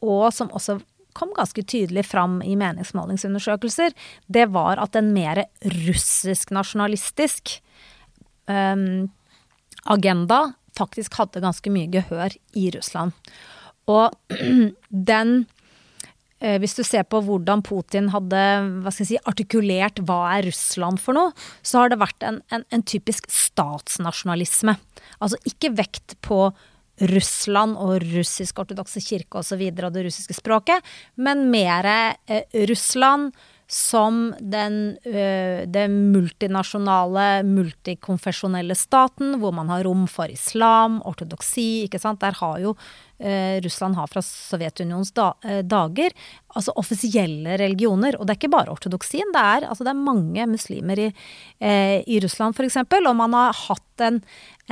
og som også kom ganske tydelig fram i meningsmålingsundersøkelser, det var at en mer russisk nasjonalistisk eh, agenda faktisk hadde ganske mye gehør i Russland. Og den eh, hvis du ser på hvordan Putin hadde hva si, artikulert hva er Russland for noe, så har det vært en, en, en typisk statsnasjonalisme. Altså ikke vekt på Russland og russisk-ortodokse kirke osv. Og, så videre, og det russiske språket, men mer eh, Russland som den, den multinasjonale, multikonfesjonelle staten, hvor man har rom for islam, ortodoksi, ikke sant. Der har jo Russland har fra Sovjetunionens dager altså offisielle religioner. Og det er ikke bare ortodoksien, det er, altså, det er mange muslimer i, i Russland f.eks. Og man har hatt en,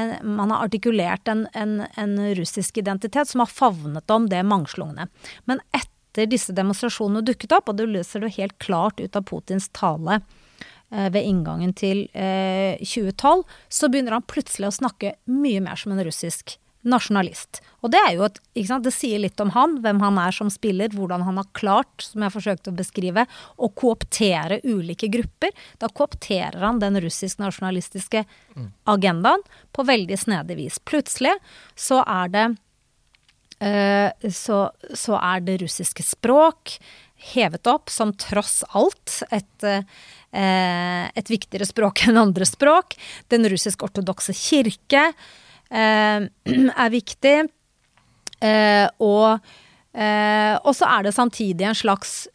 en man har artikulert en, en, en, russisk identitet som har favnet om det mangslungne. Men etter etter disse demonstrasjonene dukket opp, og det løser det helt klart ut av Putins tale eh, ved inngangen til eh, 2012, så begynner han plutselig å snakke mye mer som en russisk nasjonalist. Og det er jo et, det sier litt om han, hvem han er som spiller, hvordan han har klart, som jeg forsøkte å beskrive, å kooptere ulike grupper. Da koopterer han den russisk-nasjonalistiske agendaen på veldig snedig vis. Plutselig så er det Eh, så, så, er det russiske språk hevet opp som tross alt et, eh, et viktigere språk enn andre språk. Den russisk-ortodokse kirke eh, er viktig. og så er det samtidig en slags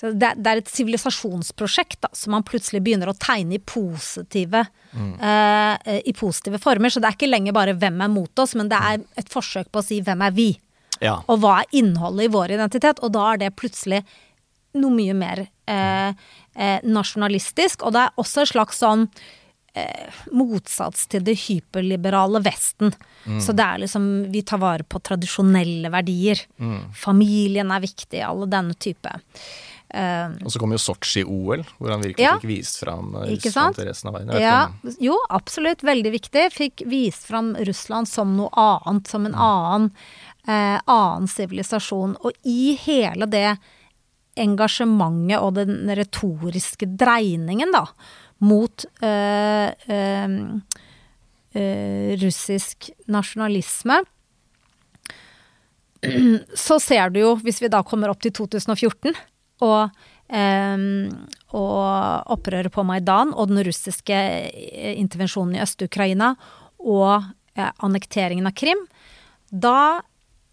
så det, det, er et sivilisasjonsprosjekt som man plutselig begynner å tegne i positive, mm. uh, i positive former. Så det er ikke lenger bare 'hvem er mot oss', men det er et forsøk på å si 'hvem er vi'? Ja. Og hva er innholdet i vår identitet? Og da er det plutselig noe mye mer uh, uh, nasjonalistisk. Og det er også en slags sånn motsats til det hyperliberale Vesten. Mm. Så det er liksom Vi tar vare på tradisjonelle verdier. Mm. Familien er viktig, alle denne type. Uh, og så kom jo Sotsji-OL, hvor han virkelig ja, fikk vist fram eh, Russland til resten av verden. Ja, jo, absolutt. Veldig viktig. Fikk vist fram Russland som noe annet, som en mm. annen uh, annen sivilisasjon. Og i hele det engasjementet og den retoriske dreiningen, da, mot uh, russisk nasjonalisme, så ser du jo, hvis vi da kommer opp til 2014 og, og opprøret på Maidan og den russiske eh, intervensjonen i Øst-Ukraina og eh, annekteringen av Krim, da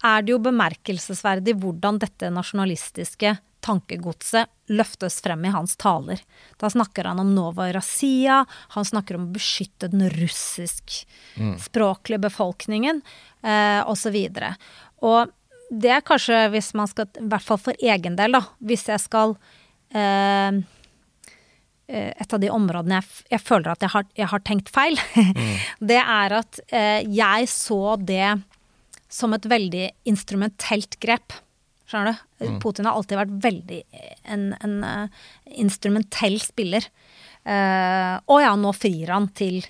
er det jo bemerkelsesverdig hvordan dette nasjonalistiske tankegodset løftes frem i hans taler. Da snakker han om Nova Razia, han snakker om å beskytte den russiskspråklige befolkningen, eh, osv. Og, og det er kanskje hvis man skal I hvert fall for egen del, da. Hvis jeg skal eh, eh Et av de områdene jeg, jeg føler at jeg har, jeg har tenkt feil, mm. det er at eh, jeg så det som et veldig instrumentelt grep. Skjønner du? Mm. Putin har alltid vært veldig en, en uh, instrumentell spiller. Uh, og ja, nå frir han til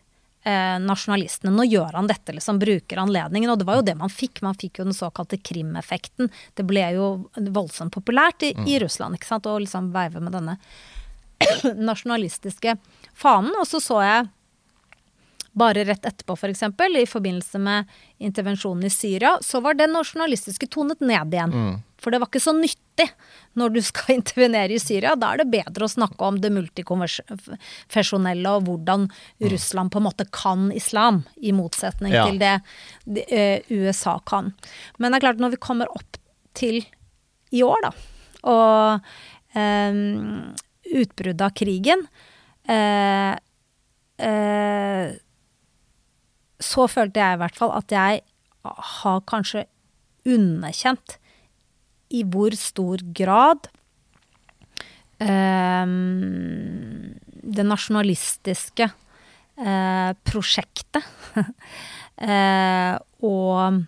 eh, nasjonalistene. Nå gjør han dette, liksom, bruker anledningen. Og det var jo det man fikk. Man fikk jo den såkalte Krim-effekten. Det ble jo voldsomt populært i, mm. i Russland, ikke sant, å liksom veive med denne nasjonalistiske fanen. Og så så jeg bare rett etterpå, f.eks., for eksempel, i forbindelse med intervensjonen i Syria, så var den nasjonalistiske tonet ned igjen. Mm. For det var ikke så nyttig når du skal intervenere i Syria. Da er det bedre å snakke om det multikonfesjonelle og hvordan mm. Russland på en måte kan islam, i motsetning ja. til det, uh, USA kan. Men det er klart, når vi kommer opp til i år, da, og um, utbruddet av krigen uh, uh, Så følte jeg i hvert fall at jeg har kanskje underkjent i hvor stor grad eh, det nasjonalistiske eh, prosjektet eh, og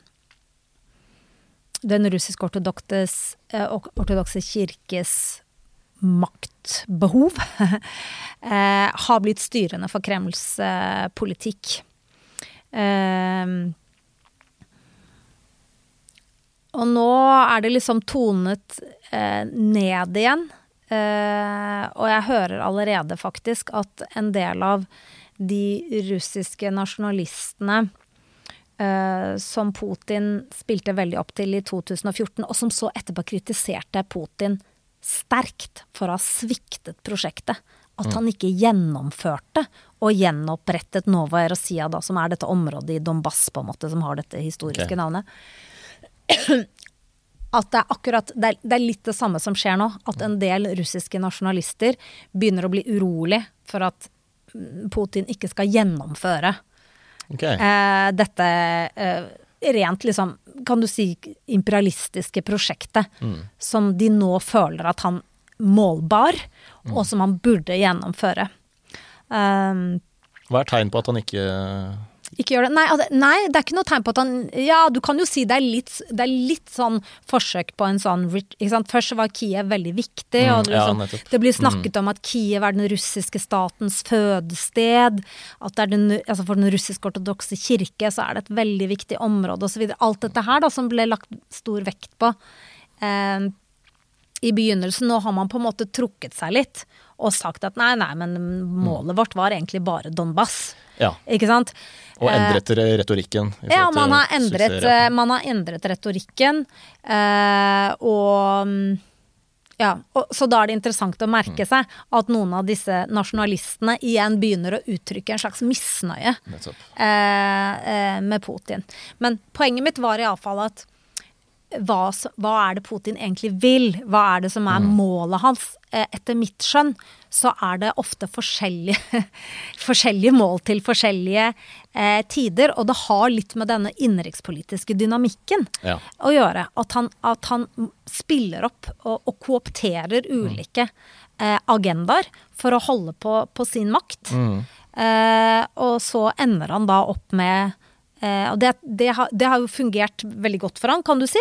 den russisk-ortodokse eh, kirkes maktbehov eh, har blitt styrende for Kremls eh, politikk. Eh, og nå er det liksom tonet eh, ned igjen. Eh, og jeg hører allerede faktisk at en del av de russiske nasjonalistene eh, som Putin spilte veldig opp til i 2014, og som så etterpå kritiserte Putin sterkt for å ha sviktet prosjektet. At han ikke gjennomførte og gjenopprettet Nova Erosia, da, som er dette området i Donbass, på en måte, som har dette historiske okay. navnet. At det er akkurat det er, det er litt det samme som skjer nå. At en del russiske nasjonalister begynner å bli urolig for at mm, Putin ikke skal gjennomføre okay. eh, dette eh, rent liksom, kan du si, imperialistiske prosjektet som de nå føler at han målbar, og som han burde gjennomføre. Um, Hva er tegn på at han ikke ikke gjør det. Nei, altså, nei, det er ikke noe tegn på at han Ja, du kan jo si det er litt, det er litt sånn forsøk på en sånn? Først var Kiev veldig viktig, Mm, og det, liksom, ja, det blir snakket om at Kiev er den russiske statens fødested. At det den, altså for den russisk-ortodokse kirke så er det et veldig viktig område osv. Alt dette her da, som ble lagt stor vekt på eh, i begynnelsen. Nå har man på en måte trukket seg litt og sagt at nei, nei, men målet vårt var egentlig bare Donbass. Ja. Ikke sant? Og Eh, endret retorikken? ja, man har endret, eh, man har endret retorikken. Eh, og mm, ja, og, Så da er det interessant å merke seg at noen av disse nasjonalistene igjen begynner å uttrykke en slags misnøye eh, eh, med Putin. Men poenget mitt var iallfall at hva, hva er det Putin egentlig vil? Hva er det som er målet hans? Eh, Etter mitt skjønn så er det ofte forskjellige, forskjellige mål til forskjellige eh, tider. Og det har litt med denne innenrikspolitiske dynamikken Ja. å gjøre. At han, at han spiller opp og, og koopterer ulike eh, agendaer for å holde på, på sin makt. Eh, og så ender han da opp med Og det, det, har, det har jo fungert veldig godt for han, kan du si.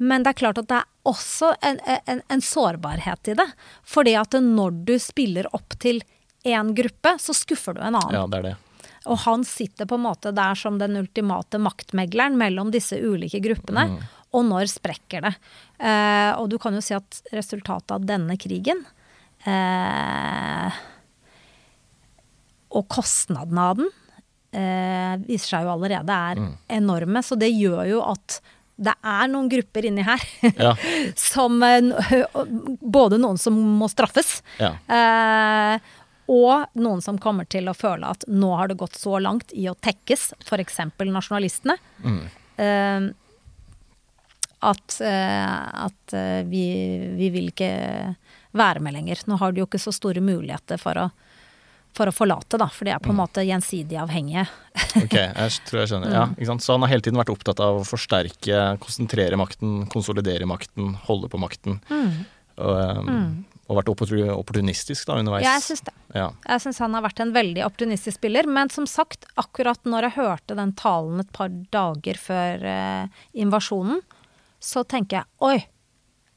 Men det er klart at det er også en, en, en sårbarhet i det. Fordi at når du spiller opp til én gruppe, så skuffer du en annen. ja, det er det. Og han sitter på en måte der som den ultimate maktmegleren mellom disse ulike gruppene. Og når sprekker det? Eh, og du kan jo si at resultatet av denne krigen eh, og kostnadene av den eh, viser seg jo allerede er enorme. Så det gjør jo at det er noen grupper inni her Ja. som eh, Både noen som må straffes, Ja. eh, og noen som kommer til å føle at nå har det gått så langt i å tekkes, f.eks. nasjonalistene. Eh, at eh, at eh, vi, vi vil ikke være med lenger. Nå har de jo ikke så store muligheter for å, for å forlate, da, for de er på en måte gjensidig avhengige. Ok, jeg tror jeg skjønner. Ja, Mm. Så han har hele tiden vært opptatt av å forsterke, konsentrere makten, konsolidere makten, holde på makten. Og, um, og vært opportunistisk da underveis. Mm. Ja, jeg syns det. Ja. Jeg syns han har vært en veldig opportunistisk spiller. Men som sagt, akkurat når jeg hørte den talen et par dager før eh, invasjonen, så tenker jeg oi,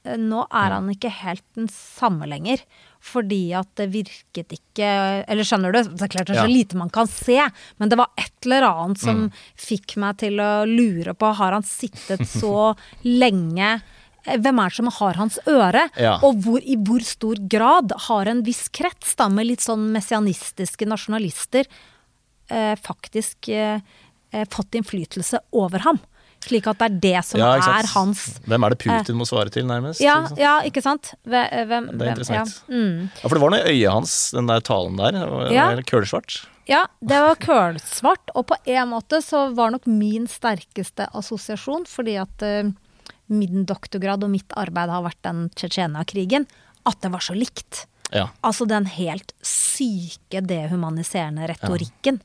eh, nå er han ikke helt den samme lenger. Fordi at det virket ikke Eller skjønner du? Det er klart det er så Ja. lite man kan se, men det var et eller annet som fikk meg til å lure på Har han sittet så lenge hvem er det som har hans øre? Ja. Og hvor, i hvor stor grad har en viss krets da, med litt sånn messianistiske nasjonalister eh, faktisk eh, eh, fått innflytelse over ham? Slik at det er det som Ja, er hans Hvem er det Putin må svare til, nærmest? ja, ikke sant? ja, ikke sant? Hvem, hvem, Det er interessant. Ja. Mm. Ja, for det var noe i øyet hans, den der talen der. Ja. Kølsvart. ja, det var kølsvart, og på en måte så var nok min sterkeste assosiasjon, fordi at uh, min doktorgrad og mitt arbeid har vært den Tsjetsjenia-krigen, at det var så likt. Ja. Altså den helt syke dehumaniserende retorikken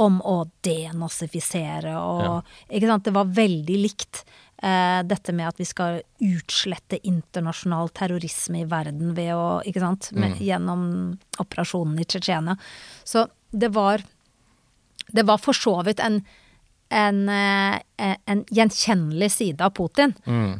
om å denazifisere og Ikke sant. Det var veldig likt. Eh, dette med at vi skal utslette internasjonal terrorisme i verden ved å Ikke sant. Med, Gjennom operasjonen i Tsjetsjenia. Så det var Det var for så vidt en en, eh, en gjenkjennelig side av Putin.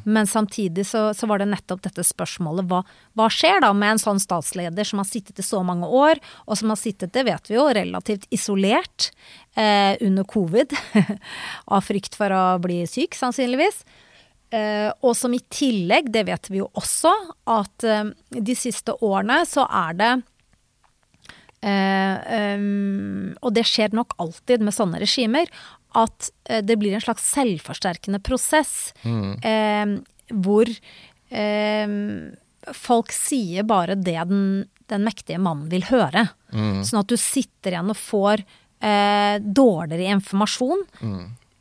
Men samtidig så, så var det nettopp dette spørsmålet hva, hva skjer da med en sånn statsleder som har sittet i så mange år, og som har sittet, det vet vi jo, relativt isolert eh, under covid, av frykt for å bli syk, sannsynligvis. Eh, og som i tillegg, det vet vi jo også, at eh, de siste årene så er det Uh, um, Og det skjer nok alltid med sånne regimer, at eh, det blir en slags selvforsterkende prosess eh, hvor eh, folk sier bare det den, den mektige mannen vil høre. Sånn at du sitter igjen og får eh, dårligere informasjon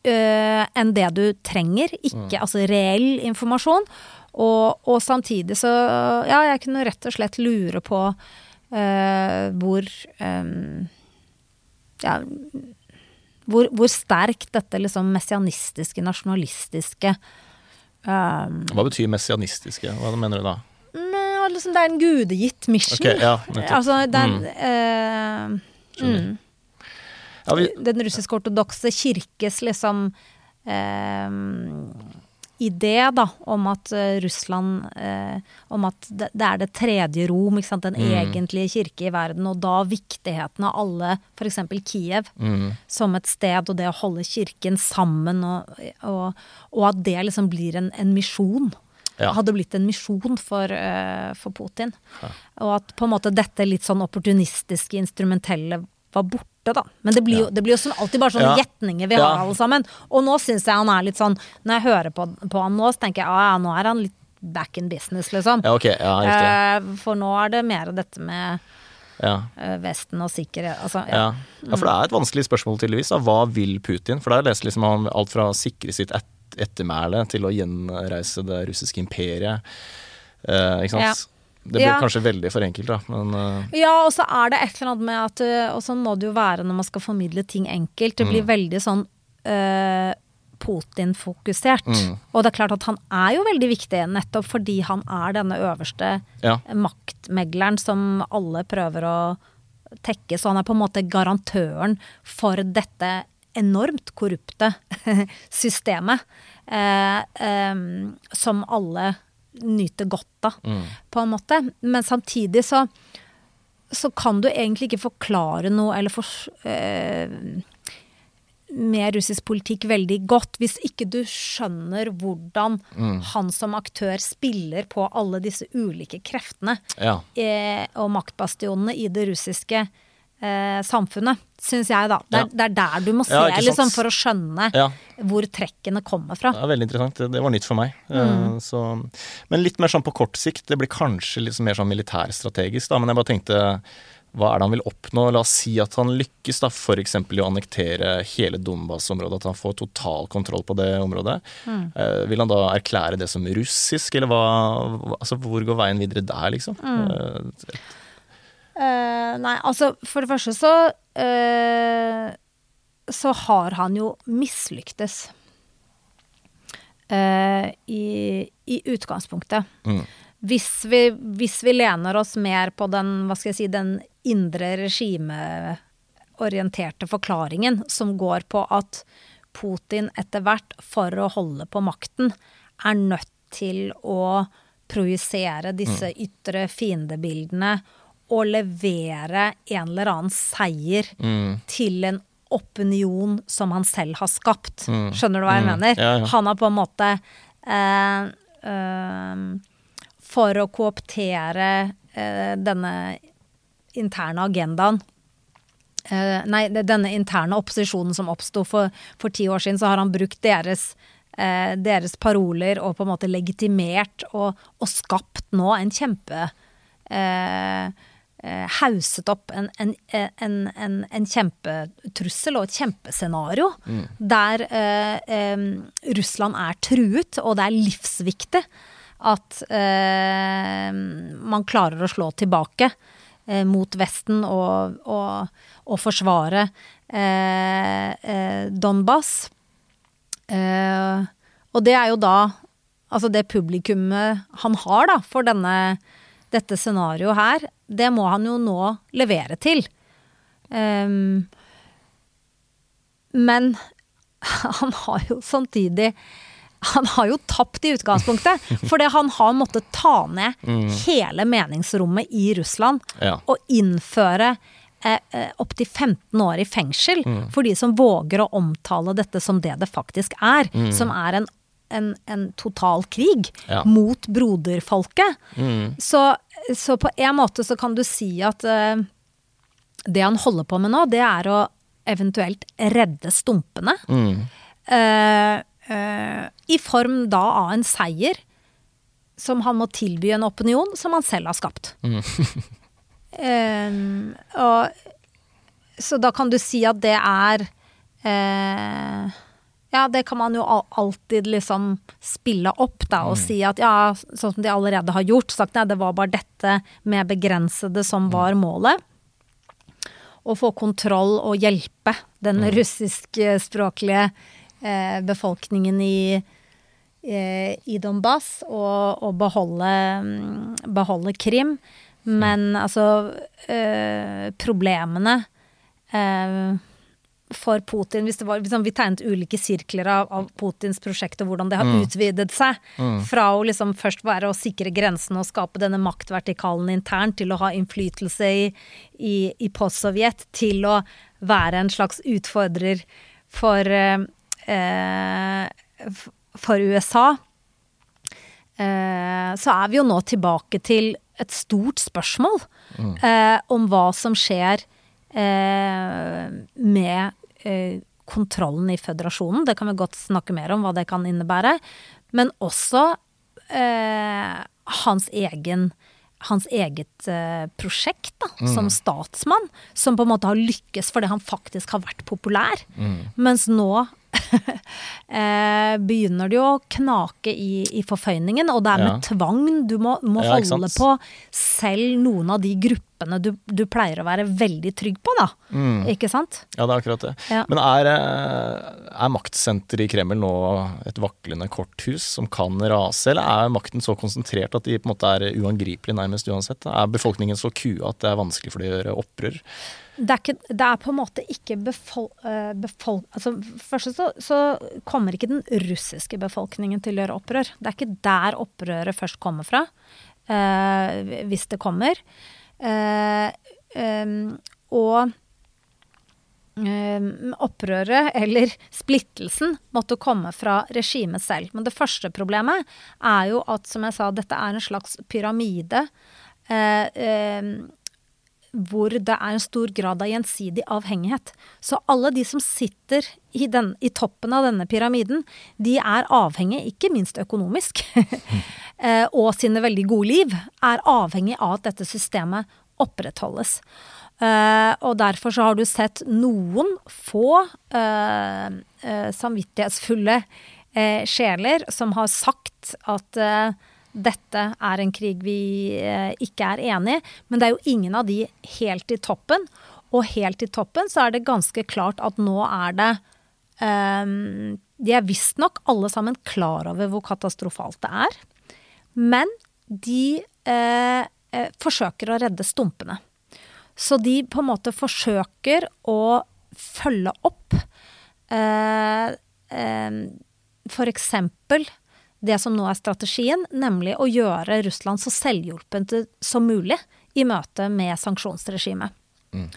eh, enn det du trenger. Ikke altså reell informasjon. Og, og samtidig så Ja, jeg kunne rett og slett lure på eh, hvor Ja hvor, hvor sterkt dette liksom messianistiske, nasjonalistiske um, Hva betyr messianistiske? Hva mener du da? liksom, Det er en gudegitt mission. Ok, ja, altså, det er, Mm. Uh, mm. Ja, vi, den russisk-ortodokse kirkes liksom eh, idé da, om at eh, Russland eh, Om at det, det er det tredje Rom, den Mm. egentlige kirke i verden, og da viktigheten av alle, f.eks. Kiev, mm, som et sted, og det å holde kirken sammen, og, og, og at det liksom blir en, en misjon. Ja. Hadde blitt en misjon for, uh, for Putin. Og at på en måte dette litt sånn opportunistiske, instrumentelle var borte, da. Men det blir jo, det blir jo sånn, alltid bare sånne gjetninger vi har alle sammen. Og nå syns jeg han er litt sånn Når jeg hører på, på han nå, så tenker jeg ah, ja, nå er han litt back in business, liksom. ja, ok. Ja, riktig. Eh, for nå er det mer dette med Ja. eh, Vesten og sikkerhet Altså, ja. Ja. ja, for det er et vanskelig spørsmål tydeligvis. Da. Hva vil Putin? For jeg lest liksom om alt fra å sikre sitt et ettermæle til å gjenreise det russiske imperiet. Eh, ikke sant? Det blir Ja. kanskje veldig for enkelt, da, men uh... Ja, og så er det et eller annet med at øh, Og sånn må det jo være når man skal formidle ting enkelt. Det Mm. blir veldig sånn uh, Putin-fokusert. Mm. Og det er klart at han er jo veldig viktig, nettopp fordi han er denne øverste ja. maktmegleren som alle prøver å tekke. Så han er på en måte garantøren for dette enormt korrupte systemet. Eh, eh, som alle nyter godt av, Mm. på en måte. Men samtidig så så kan du egentlig ikke forklare noe eller for, eh, med russisk politikk veldig godt hvis ikke du skjønner hvordan han som aktør spiller på alle disse ulike kreftene ja. eh, og maktbastionene i det russiske eh, samfunnet, syns jeg, da. Det er, Ja. det er der du må se, Ja, liksom, for å skjønne Ja. hvor trekkene kommer fra. Det er veldig interessant. Det, var nytt for meg. Mm. Eh, så, men litt mer sånn på kort sikt. Det blir kanskje litt mer sånn militærstrategisk, da. Men jeg bare tenkte hva er det han vil oppnå? La oss si at han lykkes da f.eks. i å annektere hele Donbas-området. At han får total kontroll på det området. Mm. Eh, vil han da erklære det som russisk, eller hva- Altså hvor går veien videre der, liksom? Mm. Eh, Eh, nei, altså for det første så uh, Så har han jo mislyktes. Uh, i, I utgangspunktet. mm, Hvis vi, hvis vi lener oss mer på den, hva skal jeg si, den indre regimeorienterte forklaringen som går på at Putin etter hvert, for å holde på makten, er nødt til å projisere disse ytre fiendebildene og levere en eller annen seier mm, til en opinion som han selv har skapt. Mm. Skjønner du hva jeg Mm. mener? Ja, ja. Han har på en måte eh, eh, For å kooptere eh, denne interne agendaen eh, Nei, denne interne opposisjonen som oppsto for, for ti år siden, så har han brukt deres eh, deres paroler og på en måte legitimert og, og skapt nå en kjempe eh, hauset opp en, en, en, en, en kjempetrussel og et kjempescenario der eh, eh, Russland er truet, og det er livsviktig at eh, man klarer å slå tilbake eh, mot Vesten og, og, og forsvare eh, eh, Donbas. Eh, og det er jo da Altså det publikummet han har da for denne, dette scenarioet her, det må han jo nå levere til. Um, men han har jo samtidig Han har jo tapt i utgangspunktet. Fordi han har måttet ta ned hele meningsrommet i Russland Ja. og innføre eh, eh, opptil 15 år i fengsel for de som våger å omtale dette som det det faktisk er. Som er en en, en total krig Ja. mot broderfolket. Mm. Så, så på en måte så kan du si at uh, det han holder på med nå, det er å eventuelt redde stumpene. Mm. Uh, uh, I form da av en seier som han må tilby en opinion som han selv har skapt. Mm. Eh, og, så da kan du si at det er eh, Ja, det kan man jo alltid liksom spille opp, da, og si at ja, sånn som de allerede har gjort, sagt nei, det var bare dette med begrensede som var målet. Å få kontroll og hjelpe den russiskspråklige eh, befolkningen i, eh, i Donbass og, og beholde, mm, beholde Krim. Men altså eh, Problemene eh, for Putin hvis det var, liksom, Vi tegnet ulike sirkler av, av Putins prosjekt og hvordan det har utvidet seg. Fra å liksom først være å sikre grensene og skape denne maktvertikalen internt til å ha innflytelse i, i, i postsovjet, til å være en slags utfordrer for, eh, eh, for USA. Eh, så er vi jo nå tilbake til et stort spørsmål eh, om hva som skjer eh, med kontrollen i føderasjonen. Det kan vi godt snakke mer om, hva det kan innebære. Men også eh, hans egen hans eget eh, prosjekt da, som statsmann, som på en måte har lykkes fordi han faktisk har vært populær. Mens nå eh, begynner det jo å knake i, i forføyningen, og det er med Ja. tvang. Du må, må Ja, holde på selv noen av de gruppene du, du pleier å være veldig trygg på, da. Ikke sant? Ja, det er akkurat det. Ja. Men er, eh, er maktsenteret i Kreml nå et vaklende korthus som kan rase, eller er makten så konsentrert at de på en måte er uangripelige nærmest uansett? Er befolkningen så kua at det er vanskelig for dem å gjøre opprør? Det er, ikke, det er på en måte ikke befol... eh, befol altså, først så, så kommer ikke den russiske befolkningen til å gjøre opprør. Det er ikke der opprøret først kommer fra, eh, hvis det kommer. Eh, em, og opprøret, eller splittelsen, måtte komme fra regimet selv. Men det første problemet er jo at, som jeg sa, dette er en slags pyramide. Eh, hvor det er en stor grad av gjensidig avhengighet. Så alle de som sitter i, den, i toppen av denne pyramiden, de er avhengig, ikke minst økonomisk, eh, og sine veldig gode liv, er avhengig av at dette systemet opprettholdes. Eh, og derfor så har du sett noen få eh, samvittighetsfulle sjeler som har sagt at dette er en krig vi eh, ikke er enig i, men det er jo ingen av de helt i toppen. Og helt i toppen så er det ganske klart at nå er det um, De er visstnok alle sammen klar over hvor katastrofalt det er. Men de uh, forsøker å redde stumpene. Så de på en måte forsøker å følge opp eh, eh, for eksempel det som nå er strategien, nemlig å gjøre Russland så selvhjulpent som mulig i møte med sanksjonsregimet. Mm.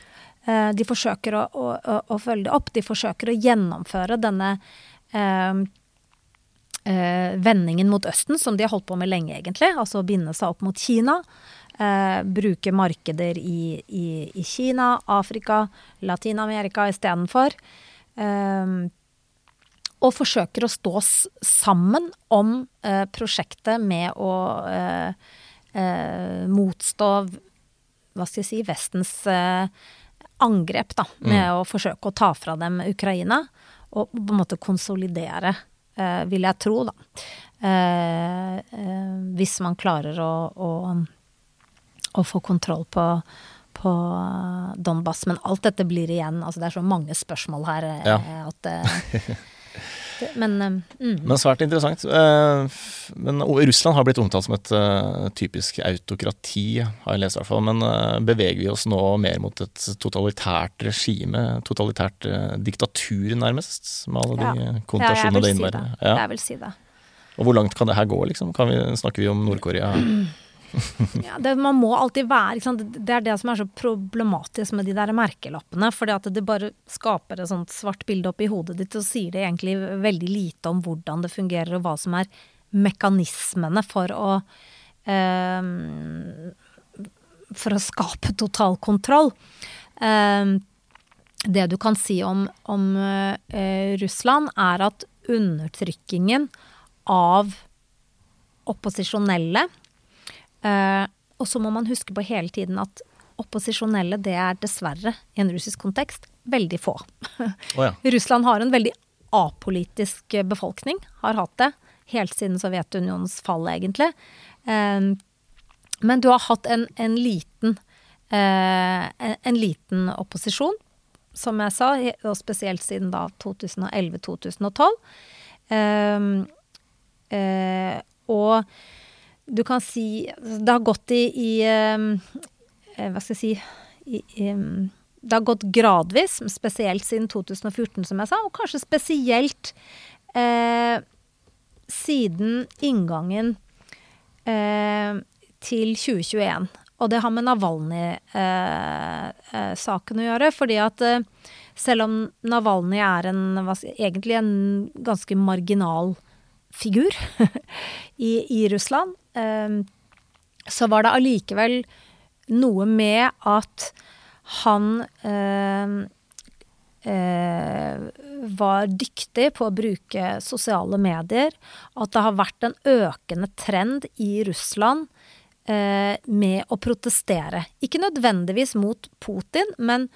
de forsøker å, å, å, å følge det opp. De forsøker å gjennomføre denne eh, eh, vendingen mot Østen, som de har holdt på med lenge, egentlig. Altså å binde seg opp mot Kina. Eh, bruke markeder i, i, i Kina, Afrika, Latin-Amerika istedenfor. Eh, og forsøker å stå sammen om eh, prosjektet med å eh, eh, motstå hva skal jeg si, Vestens eh, angrep, da. Med å forsøke å ta fra dem Ukraina. Og på en måte konsolidere, eh, vil jeg tro, da. Eh, eh, hvis man klarer å, å, å få kontroll på på Donbass, men alt dette blir igjen altså Det er så mange spørsmål her Ja. at Men eh, mm. Men svært interessant. Eh, Men Russland har blitt omtalt som et eh, typisk autokrati, har jeg lest i hvert fall. Men eh, beveger vi oss nå mer mot et totalitært regime? Totalitært diktatur, nærmest? Med alle de Ja. Ja, det si innebærer. det. Ja. Jeg vil si det. Og hvor langt kan det her gå, liksom? Kan vi, snakker vi om Nord-Korea ja, det, Man må alltid være? Det er det som er så problematisk med de der merkelappene. fordi at det bare skaper et sånt svart bilde oppi hodet ditt, og sier det egentlig veldig lite om hvordan det fungerer, og hva som er mekanismene for å eh, For å skape total kontroll. Eh, det du kan si om, om eh, Russland, er at undertrykkingen av opposisjonelle eh, Og så må man huske på hele tiden at opposisjonelle, det er dessverre, i en russisk kontekst, veldig få. Oh, ja. Russland har en veldig apolitisk befolkning, har hatt det helt siden Sovjetunionens fall, egentlig. Eh, men du har hatt en, en liten eh, en, en liten opposisjon, som jeg sa, og spesielt siden da 2011-2012. Um, uh, og du kan si Det har gått i, i um, Hva skal jeg si i, i, Det har gått gradvis, spesielt siden 2014, som jeg sa, og kanskje spesielt eh, siden inngangen eh, til 2021. Og det har med Navalny-saken å gjøre, fordi at selv om Navalny er en, egentlig en ganske marginal figur i, i, Russland, eh, så var det allikevel noe med at han eh, eh, var dyktig på å bruke sosiale medier. At det har vært en økende trend i Russland eh, med å protestere. Ikke nødvendigvis mot Putin, men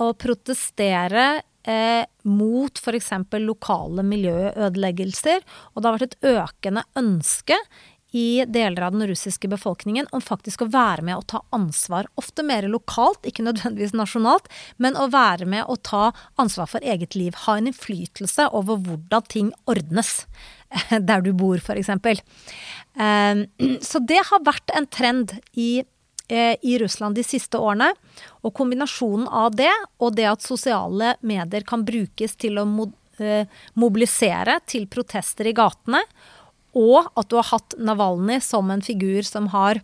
å protestere eh, mot f.eks. lokale miljøødeleggelser. Og det har vært et økende ønske i deler av den russiske befolkningen om faktisk å være med og ta ansvar. Ofte mer lokalt, ikke nødvendigvis nasjonalt, men å være med og ta ansvar for eget liv. Ha en innflytelse over hvordan ting ordnes. Der du bor, f.eks. Eh, så det har vært en trend i Eh, i Russland de siste årene. Og kombinasjonen av det, og det at sosiale medier kan brukes til å eh, mobilisere til protester i gatene, og at du har hatt Navalny som en figur som har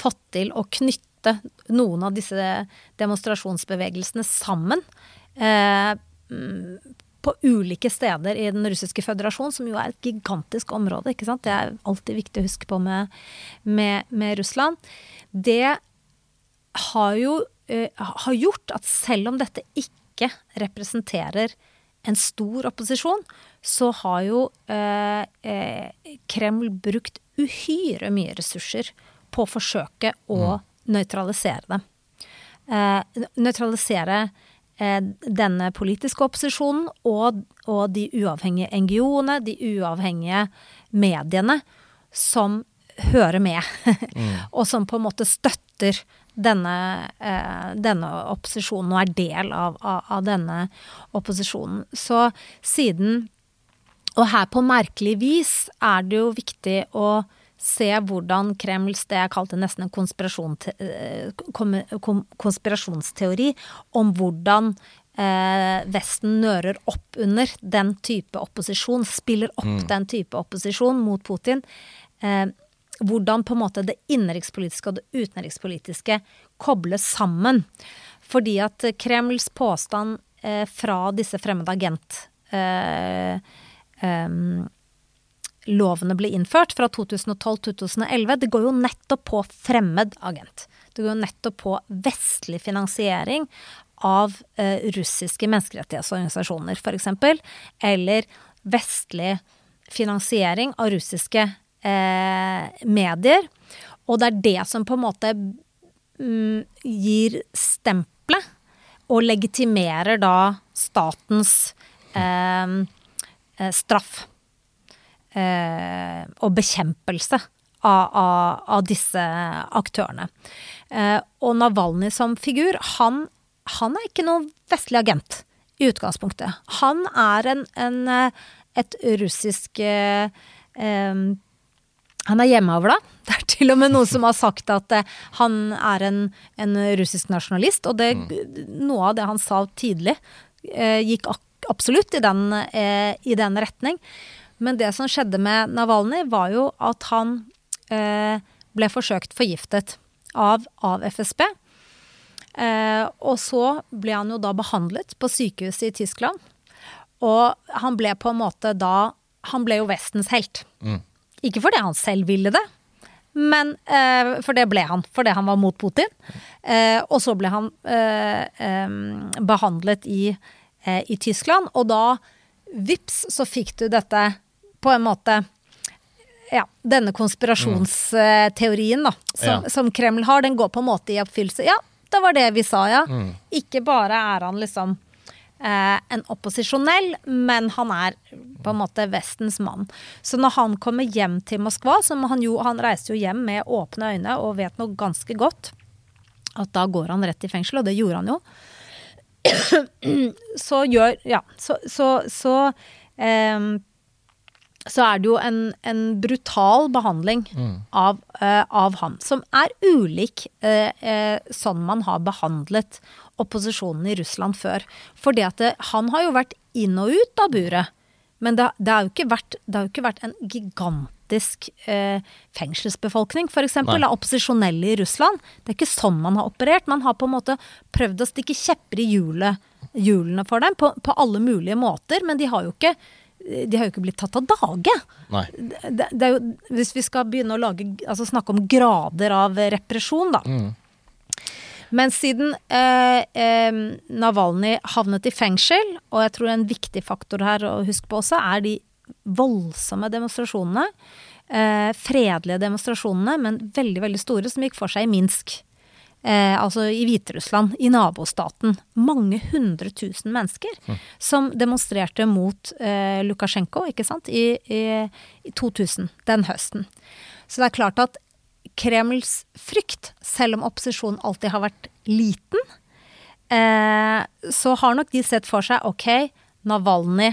fått til å knytte noen av disse demonstrasjonsbevegelsene sammen. Eh, på ulike steder i den russiske føderasjon, som jo er et gigantisk område. ikke sant? Det er alltid viktig å huske på med, med, med Russland. Det har jo uh, har gjort at selv om dette ikke representerer en stor opposisjon, så har jo eh, uh, Kreml brukt uhyre mye ressurser på å forsøke å mm. nøytralisere det. nøytralisere Eh, denne politiske opposisjonen og, og, de uavhengige NGO-ene, de uavhengige mediene, som hører med. mm. og som på en måte støtter denne, eh, denne opposisjonen og er del av, av, av, denne opposisjonen. Så siden Og her på merkelig vis er det jo viktig å se hvordan Kremls Det jeg kalte nesten en konspirasjon, eh, konspirasjonsteori om hvordan eh, Vesten nører opp under den type opposisjon, spiller opp mm. den type opposisjon mot Putin. Eh, hvordan på en måte det innenrikspolitiske og det utenrikspolitiske kobles sammen. Fordi at Kremls påstand eh, fra disse fremmede agent eh, eh, lovene ble innført fra 2012-2011, det går jo nettopp på fremmed agent. Det går jo nettopp på vestlig finansiering av eh, russiske menneskerettighetsorganisasjoner, f.eks. Eller vestlig finansiering av russiske eh, medier. Og det er det som på en måte mm, gir stempelet, og legitimerer da statens eh, eh straff eh, og bekjempelse av, av, av disse aktørene. Eh, og Navalny som figur, han, han, er ikke noen vestlig agent i utgangspunktet. Han er en, en et russisk eh, han er hjemmeavla. Det er til og med noen som har sagt at eh, han er en, en russisk nasjonalist. Og det, mm. noe av det han sa tidlig, eh, gikk absolutt i den, eh, i den retning. Men det som skjedde med Navalny var jo at han eh, ble forsøkt forgiftet av, av FSB. Eh, og så ble han jo da behandlet på sykehuset i Tyskland. Og han ble på en måte da Han ble jo Vestens helt. Ikke fordi han selv ville det, men eh, For det ble han, fordi han var mot Putin. Eh, og så ble han eh, behandlet i, eh, i Tyskland, og da vips så fikk du dette på en måte ja, denne konspirasjonsteorien da, som, Ja. som Kreml har, den går på en måte i oppfyllelse. Ja, det var det vi sa, ja. Ikke bare er han liksom en opposisjonell, men han er på en måte Vestens mann. Så når han kommer hjem til Moskva, så må han jo Han reiser jo hjem med åpne øyne og vet nå ganske godt at da går han rett i fengsel, og det gjorde han jo. så gjør Ja, så, så, så ehm, så er det jo en, en brutal behandling av, uh, av ham, som er ulik uh, uh, sånn man har behandlet opposisjonen i Russland før. At han har jo vært inn og ut av buret, men det, det, har, jo vært, det har jo ikke vært en gigantisk eh, fengselsbefolkning, f.eks. Av opposisjonelle i Russland. Det er ikke sånn man har operert. Man har på en måte prøvd å stikke kjepper i hjulet, hjulene for dem på, på alle mulige måter, men de har jo ikke de har jo ikke blitt tatt av dage. Det, det er jo, hvis vi skal begynne å lage, altså snakke om grader av represjon, da. Men siden eh, eh, Navalny havnet i fengsel, og jeg tror en viktig faktor her å huske på også, er de voldsomme demonstrasjonene. Eh, fredelige demonstrasjonene, men veldig, veldig store, som gikk for seg i Minsk. Eh, altså i Hviterussland, i nabostaten. Mange hundre tusen mennesker som demonstrerte mot eh, Lukasjenko, ikke sant, i, i, i 2000, den høsten. Så det er klart at Kremls frykt, selv om opposisjonen alltid har vært liten, eh, så har nok de sett for seg ok, Navalny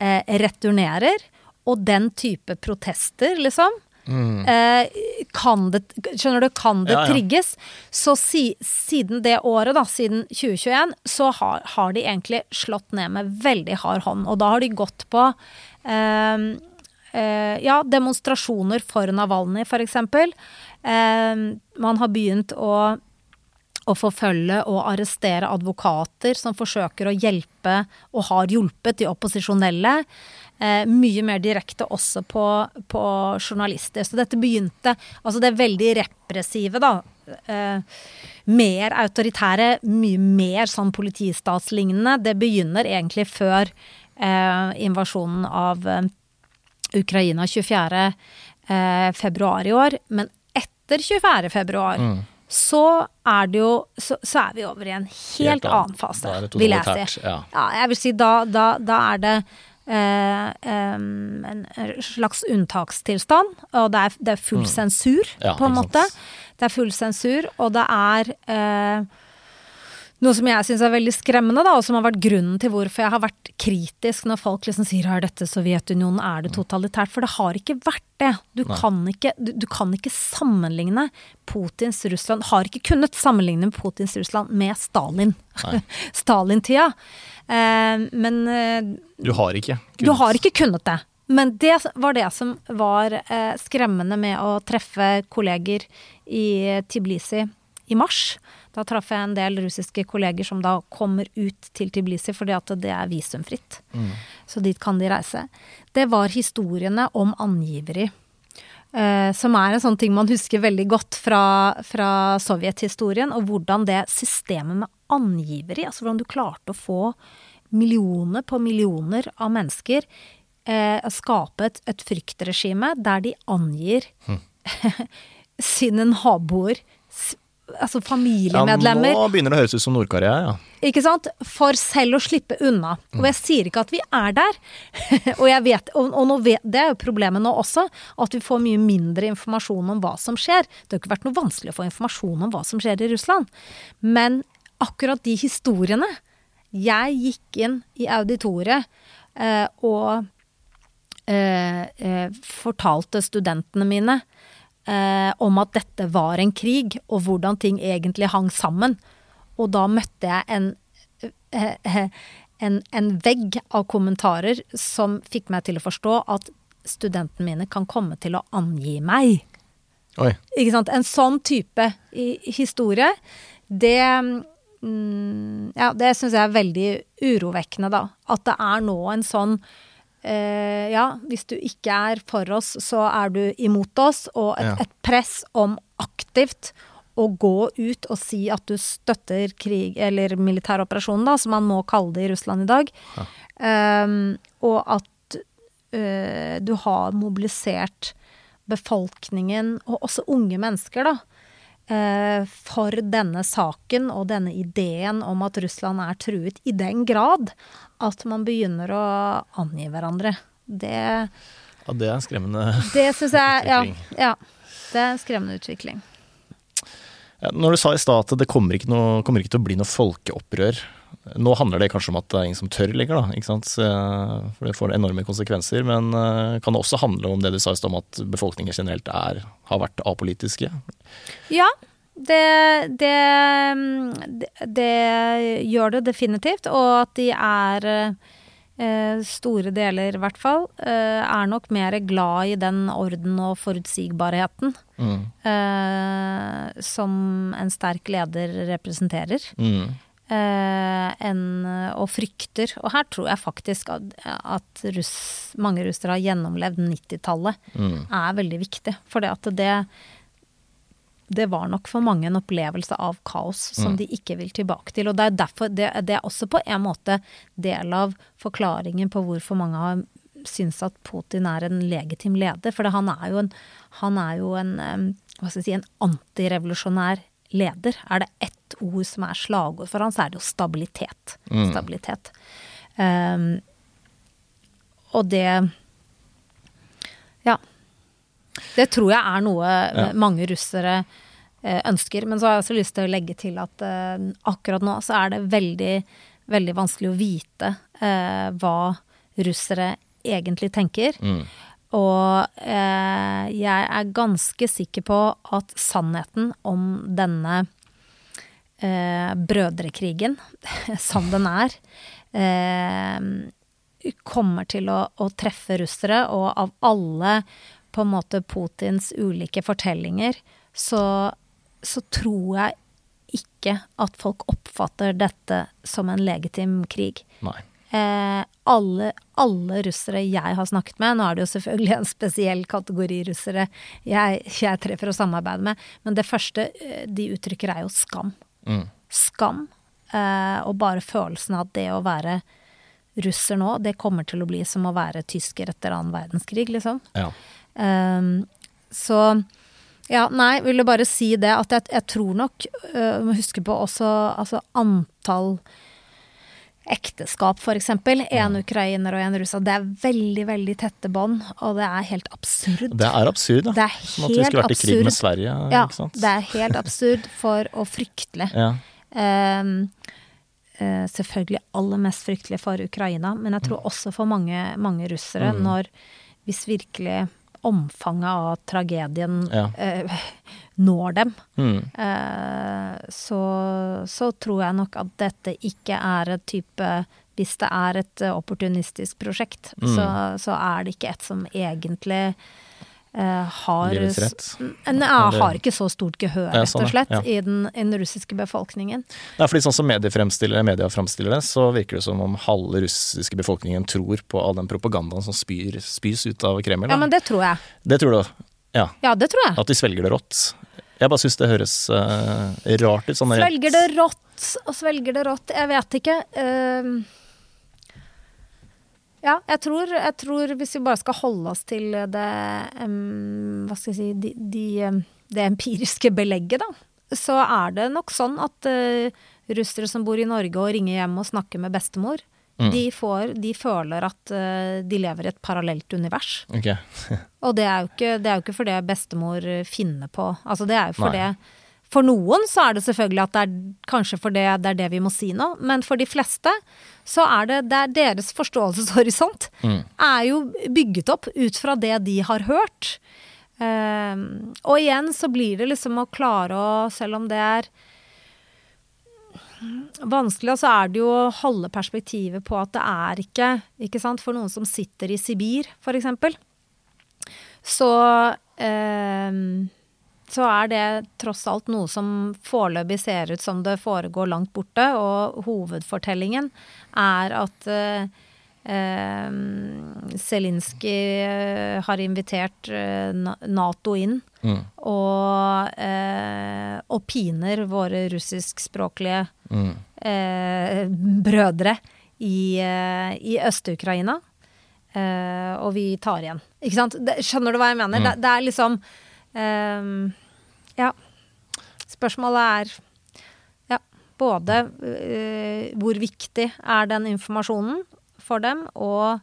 eh, returnerer, og den type protester, liksom. Eh, kan det, skjønner du, kan det Ja, ja. trigges? Så si, siden det året, da, siden 2021, så har, har de egentlig slått ned med veldig hard hånd. Og da har de gått på eh, ja, demonstrasjoner for Navalny, eksempel. Eh, man har begynt å å forfølge og arrestere advokater som forsøker å hjelpe, og har hjulpet, de opposisjonelle. Eh, mye mer direkte også på, på journalister. Så dette begynte Altså det veldig repressive, da. Eh, mer autoritære, mye mer sånn politistatslignende. Det begynner egentlig før eh, invasjonen av eh, Ukraina 24. Eh, februar i år. Men etter 24. februar så er det jo så, så er vi over i en helt, Helt annen. fase, vil jeg si. ja. jeg vil si da, da, da er det eh, em, en slags unntakstilstand, og det er, det er full sensur, Mm. Ja, på en måte. Det er full sensur, og det er eh, noe som jeg syns er veldig skremmende, da, og som har vært grunnen til hvorfor jeg har vært kritisk når folk liksom sier er dette Sovjetunionen, er det totalitært? For det har ikke vært det. Du, kan ikke, du, du kan ikke sammenligne Putins Russland Har ikke kunnet sammenligne Putins Russland med Stalin. Stalin-tida. Eh, men eh, Du har ikke kunnet. du har ikke kunnet det. Men det var det som var eh, skremmende med å treffe kolleger i Tiblisi i mars. Da traff jeg en del russiske kolleger som da kommer ut til Tiblisi fordi at det er visumfritt. Så dit kan de reise. Det var historiene om angiveri. Uh, som er en sånn ting man husker veldig godt fra, fra sovjethistorien. Og hvordan det systemet med angiveri, altså hvordan du klarte å få millioner på millioner av mennesker eh, skape et, et fryktregime der de angir sine naboer, altså Ja, familiemedlemmer. nå begynner det å høres ut som Nord-Korea, ja. Ikke sant? For selv å slippe unna. Og jeg sier ikke at vi er der. og jeg vet, og, og vet, det er jo problemet nå også, at vi får mye mindre informasjon om hva som skjer. Det har ikke vært noe vanskelig å få informasjon om hva som skjer i Russland. Men akkurat de historiene Jeg gikk inn i auditoriet eh, og eh, eh, fortalte studentene mine eh, om at dette var en krig, og hvordan ting egentlig hang sammen. Og da møtte jeg en, eh, en, en vegg av kommentarer som fikk meg til å forstå at studentene mine kan komme til å angi meg. Oi. Ikke sant? En sånn type i, historie, det mm, Ja, det syns jeg er veldig urovekkende, da. At det er nå en sånn eh, Ja, hvis du ikke er for oss, så er du imot oss, og et, Ja. et press om aktivt å gå ut og si at du støtter krig, eller militæroperasjonen, da, som man må kalle det i Russland i dag. Um, og at eh, du har mobilisert befolkningen, og også unge mennesker, da, eh, for denne saken og denne ideen om at Russland er truet i den grad at man begynner å angi hverandre. Det, Ja, det er en skremmende. det jeg ja, Utvikling. ja. Det er en skremmende utvikling. Ja, når du sa i stad at det kommer ikke, noe, kommer ikke til å bli noe folkeopprør. Nå handler det kanskje om at det er ingen som tør lenger, da. Ikke sant? Eh, For det får enorme konsekvenser. Men eh, kan det også handle om det du sa i stad om at befolkningen generelt er, har vært apolitiske? Ja, det, det, det, gjør det definitivt. Og at de er eh, store deler, i hvert fall, er nok mer glad i den orden og forutsigbarheten Mm. som en sterk leder representerer. Mm. Eh, enn og frykter. Og her tror jeg faktisk at, at russ, mange russere har gjennomlevd 90-tallet. Mm. er veldig viktig. For det det det var nok for mange en opplevelse av kaos som Mm. de ikke vil tilbake til. Og det er derfor det, det er også på en måte del av forklaringen på hvorfor mange har syns at Putin er en legitim leder. For han er jo en, han er jo en hva skal jeg si, en antirevolusjonær leder. Er det ett ord som er slagord for han, så er det jo stabilitet. Mm. Stabilitet. Um, og det Ja. Det tror jeg er noe Ja. mange russere eh, ønsker. Men så har jeg også lyst til å legge til at uh, akkurat nå så er det veldig, veldig vanskelig å vite uh, hva russere egentlig tenker. Mm. Og eh, jeg er ganske sikker på at sannheten om denne eh, brødrekrigen, som den er, eh, kommer til å, å treffe russere. Og av alle på en måte Putins ulike fortellinger, så, så tror jeg ikke at folk oppfatter dette som en legitim krig. Nei. Eh, alle, alle russere jeg har snakket med, nå er det jo selvfølgelig en spesiell kategori russere jeg, jeg treffer og samarbeider med, men det første eh, de uttrykker er jo skam. Mm. Skam. Eh, og bare følelsen av at det å være russer nå, det kommer til å bli som å være tysker etter annen verdenskrig, liksom. Ja. Eh, så ja, nei, ville bare si det at jeg, jeg tror nok uh, Må huske på også altså antall ekteskap, eksempel. En ukrainer og en russer. Det er veldig, veldig tette bånd, og det er helt absurd. Det er absurd, da. Det er Som at vi skulle vært vært i krig med. Sverige. Ja, ikke sant? det er helt absurd for og fryktelig. Ja. Um, uh, selvfølgelig aller mest fryktelig for Ukraina, men jeg Mm. tror også for mange, mange russere, når hvis virkelig omfanget av tragedien Ja. eh, når dem, Mm. eh, så, så tror jeg nok at dette ikke er et type Hvis det er et opportunistisk prosjekt, Mm. så, så er det ikke et som egentlig har Livets rett. Nei, har ikke så stort gehør, rett sånn, og slett, Ja. i den, i den russiske befolkningen. Er fordi sånn som media fremstiller, media fremstiller det, så virker det som om halve russiske befolkningen tror på all den propagandaen som spyr, spys ut av Kreml. da. Ja, men det tror jeg. Det tror du? Ja. Ja, det tror jeg. At de svelger det rått. Jeg bare syns det høres uh, rart ut. Sånn Svelger det rått og svelger det rått, jeg vet ikke. Ehm, ja, jeg tror, jeg tror hvis vi bare skal holde oss til det um, Hva skal jeg si de, de, Det empiriske belegget, da. Så er det nok sånn at uh, russere som bor i Norge og ringer hjem og snakker med bestemor, Mm. de, får, de føler at uh, de lever i et parallelt univers. Okay. Og det er jo ikke, det er jo ikke fordi bestemor finner på Altså det er jo for Nei. For noen så er det selvfølgelig at det er kanskje fordi det er det vi må si nå, men for de fleste så er det, det er deres forståelseshorisont Mm. er jo bygget opp ut fra det de har hørt. Um, og igjen så blir det liksom å klare å, selv om det er vanskelig, så er det jo å holde perspektivet på at det er ikke, ikke sant, for noen som sitter i Sibir, eksempel, så ehm, så er det tross alt noe som foreløpig ser ut som det foregår langt borte, og hovedfortellingen er at eh, eh, Zelinskyj eh, har invitert eh, Nato inn, Mm. og, eh, og piner våre russiskspråklige Mm. eh, brødre i, i Øst-Ukraina. Og vi tar igjen. Ikke sant? Skjønner du hva jeg mener? Mm. Det, det er liksom eh, Ja. Spørsmålet er ja, både uh, hvor viktig er den informasjonen for dem, og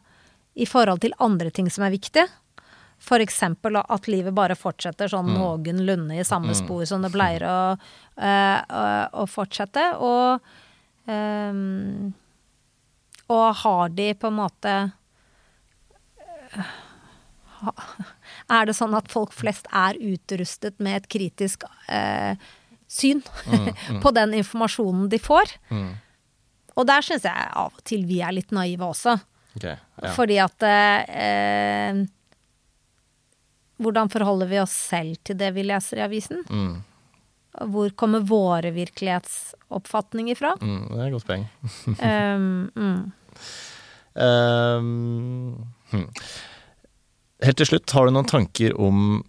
i forhold til andre ting som er viktige. F.eks. at livet bare fortsetter sånn noenlunde i samme spor som det pleier å, uh, å, å fortsette. Og, um, og har de på en måte Er det sånn at folk flest er utrustet med et kritisk eh, syn på den informasjonen de får? Mm. Og der syns jeg av og til vi er litt naive også. Okay, ja. Fordi at eh, Hvordan forholder vi oss selv til det vi leser i avisen? Mm. Hvor kommer våre virkelighetsoppfatninger fra? Mm, det er et godt poeng. um, mm. um hm. Helt til slutt, har du noen tanker om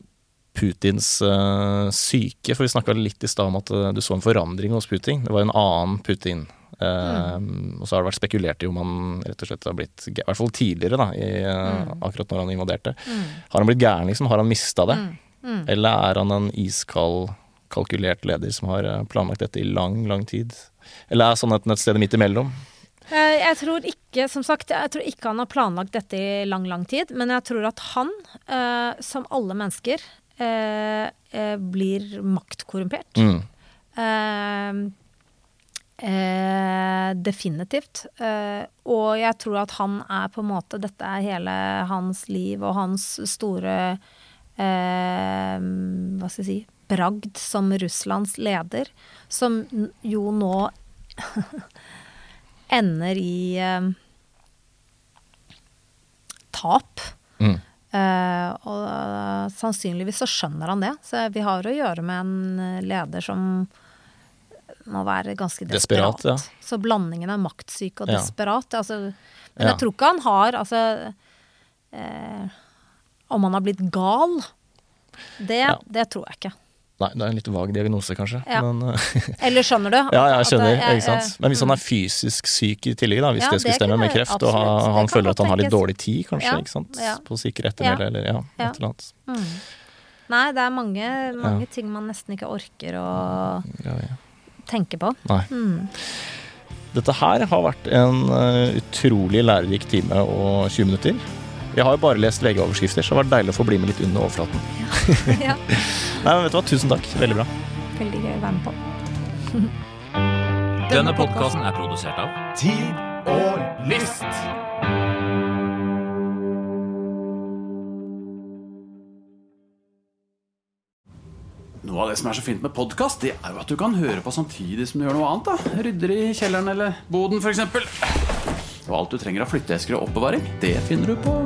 Putins uh, syke? For vi snakka litt i stad om at uh, du så en forandring hos Putin. Det var en annen Putin. Ehm, Og så har det vært spekulert i om han rett og slett har blitt I hvert fall tidligere, da, i, mm. akkurat når han invaderte. Har han blitt gæren, liksom? Har han mista det? Eller er han en iskald, kalkulert leder som har planlagt dette i lang, lang tid? Eller er sannheten et sted midt imellom? Eh, Jeg tror ikke, som sagt, jeg tror ikke han har planlagt dette i lang, lang tid. Men jeg tror at han, eh, som alle mennesker, eh, eh, blir maktkorrumpert. Mm. Definitivt. Eh, og jeg tror at han er på en måte Dette er hele hans liv og hans store Hva skal jeg si Bragd som Russlands leder, som jo nå ender i eh, tap. Mm. Eh, og eh, sannsynligvis så skjønner han det. Så vi har å gjøre med en eh, leder som må være ganske desperat. Desperat, ja. Så blandingen av maktsyke og Ja. desperat altså, Men Ja. jeg tror ikke han har altså eh, Om han har blitt gal, det, Ja. det tror jeg ikke. Nei, det er en litt vag diagnose, kanskje. Ja. Men, eh, Eller skjønner du? ja, jeg skjønner. det er- ikke sant? Men hvis han er fysisk syk i tillegg, da, hvis Ja, det skulle stemme med kreft, absolutt. og han føler at han har litt dårlig tid, kanskje, Ja, ikke sant? ja. på å sikre ettermæle, Ja. eller ja, Ja. et eller annet. Nei, det er mange, mange ting man nesten ikke orker å Ja, ja. tenke på. Nei. Mm. Dette her har vært en eh, utrolig lærerik time og 20 minutter. Jeg har jo bare lest VG-overskrifter, så det har vært deilig å få bli med litt under overflaten. ja. Nei, men vet du hva, tusen takk. Veldig bra. Veldig gøy å være med på. Denne podkasten er produsert av Tid og lyst. Noe av det som er så fint med podkast, det er jo at du kan høre på samtidig som du gjør noe annet. da Rydder i kjelleren eller boden, f.eks. Og alt du trenger av flytteesker og oppbevaring, det finner du på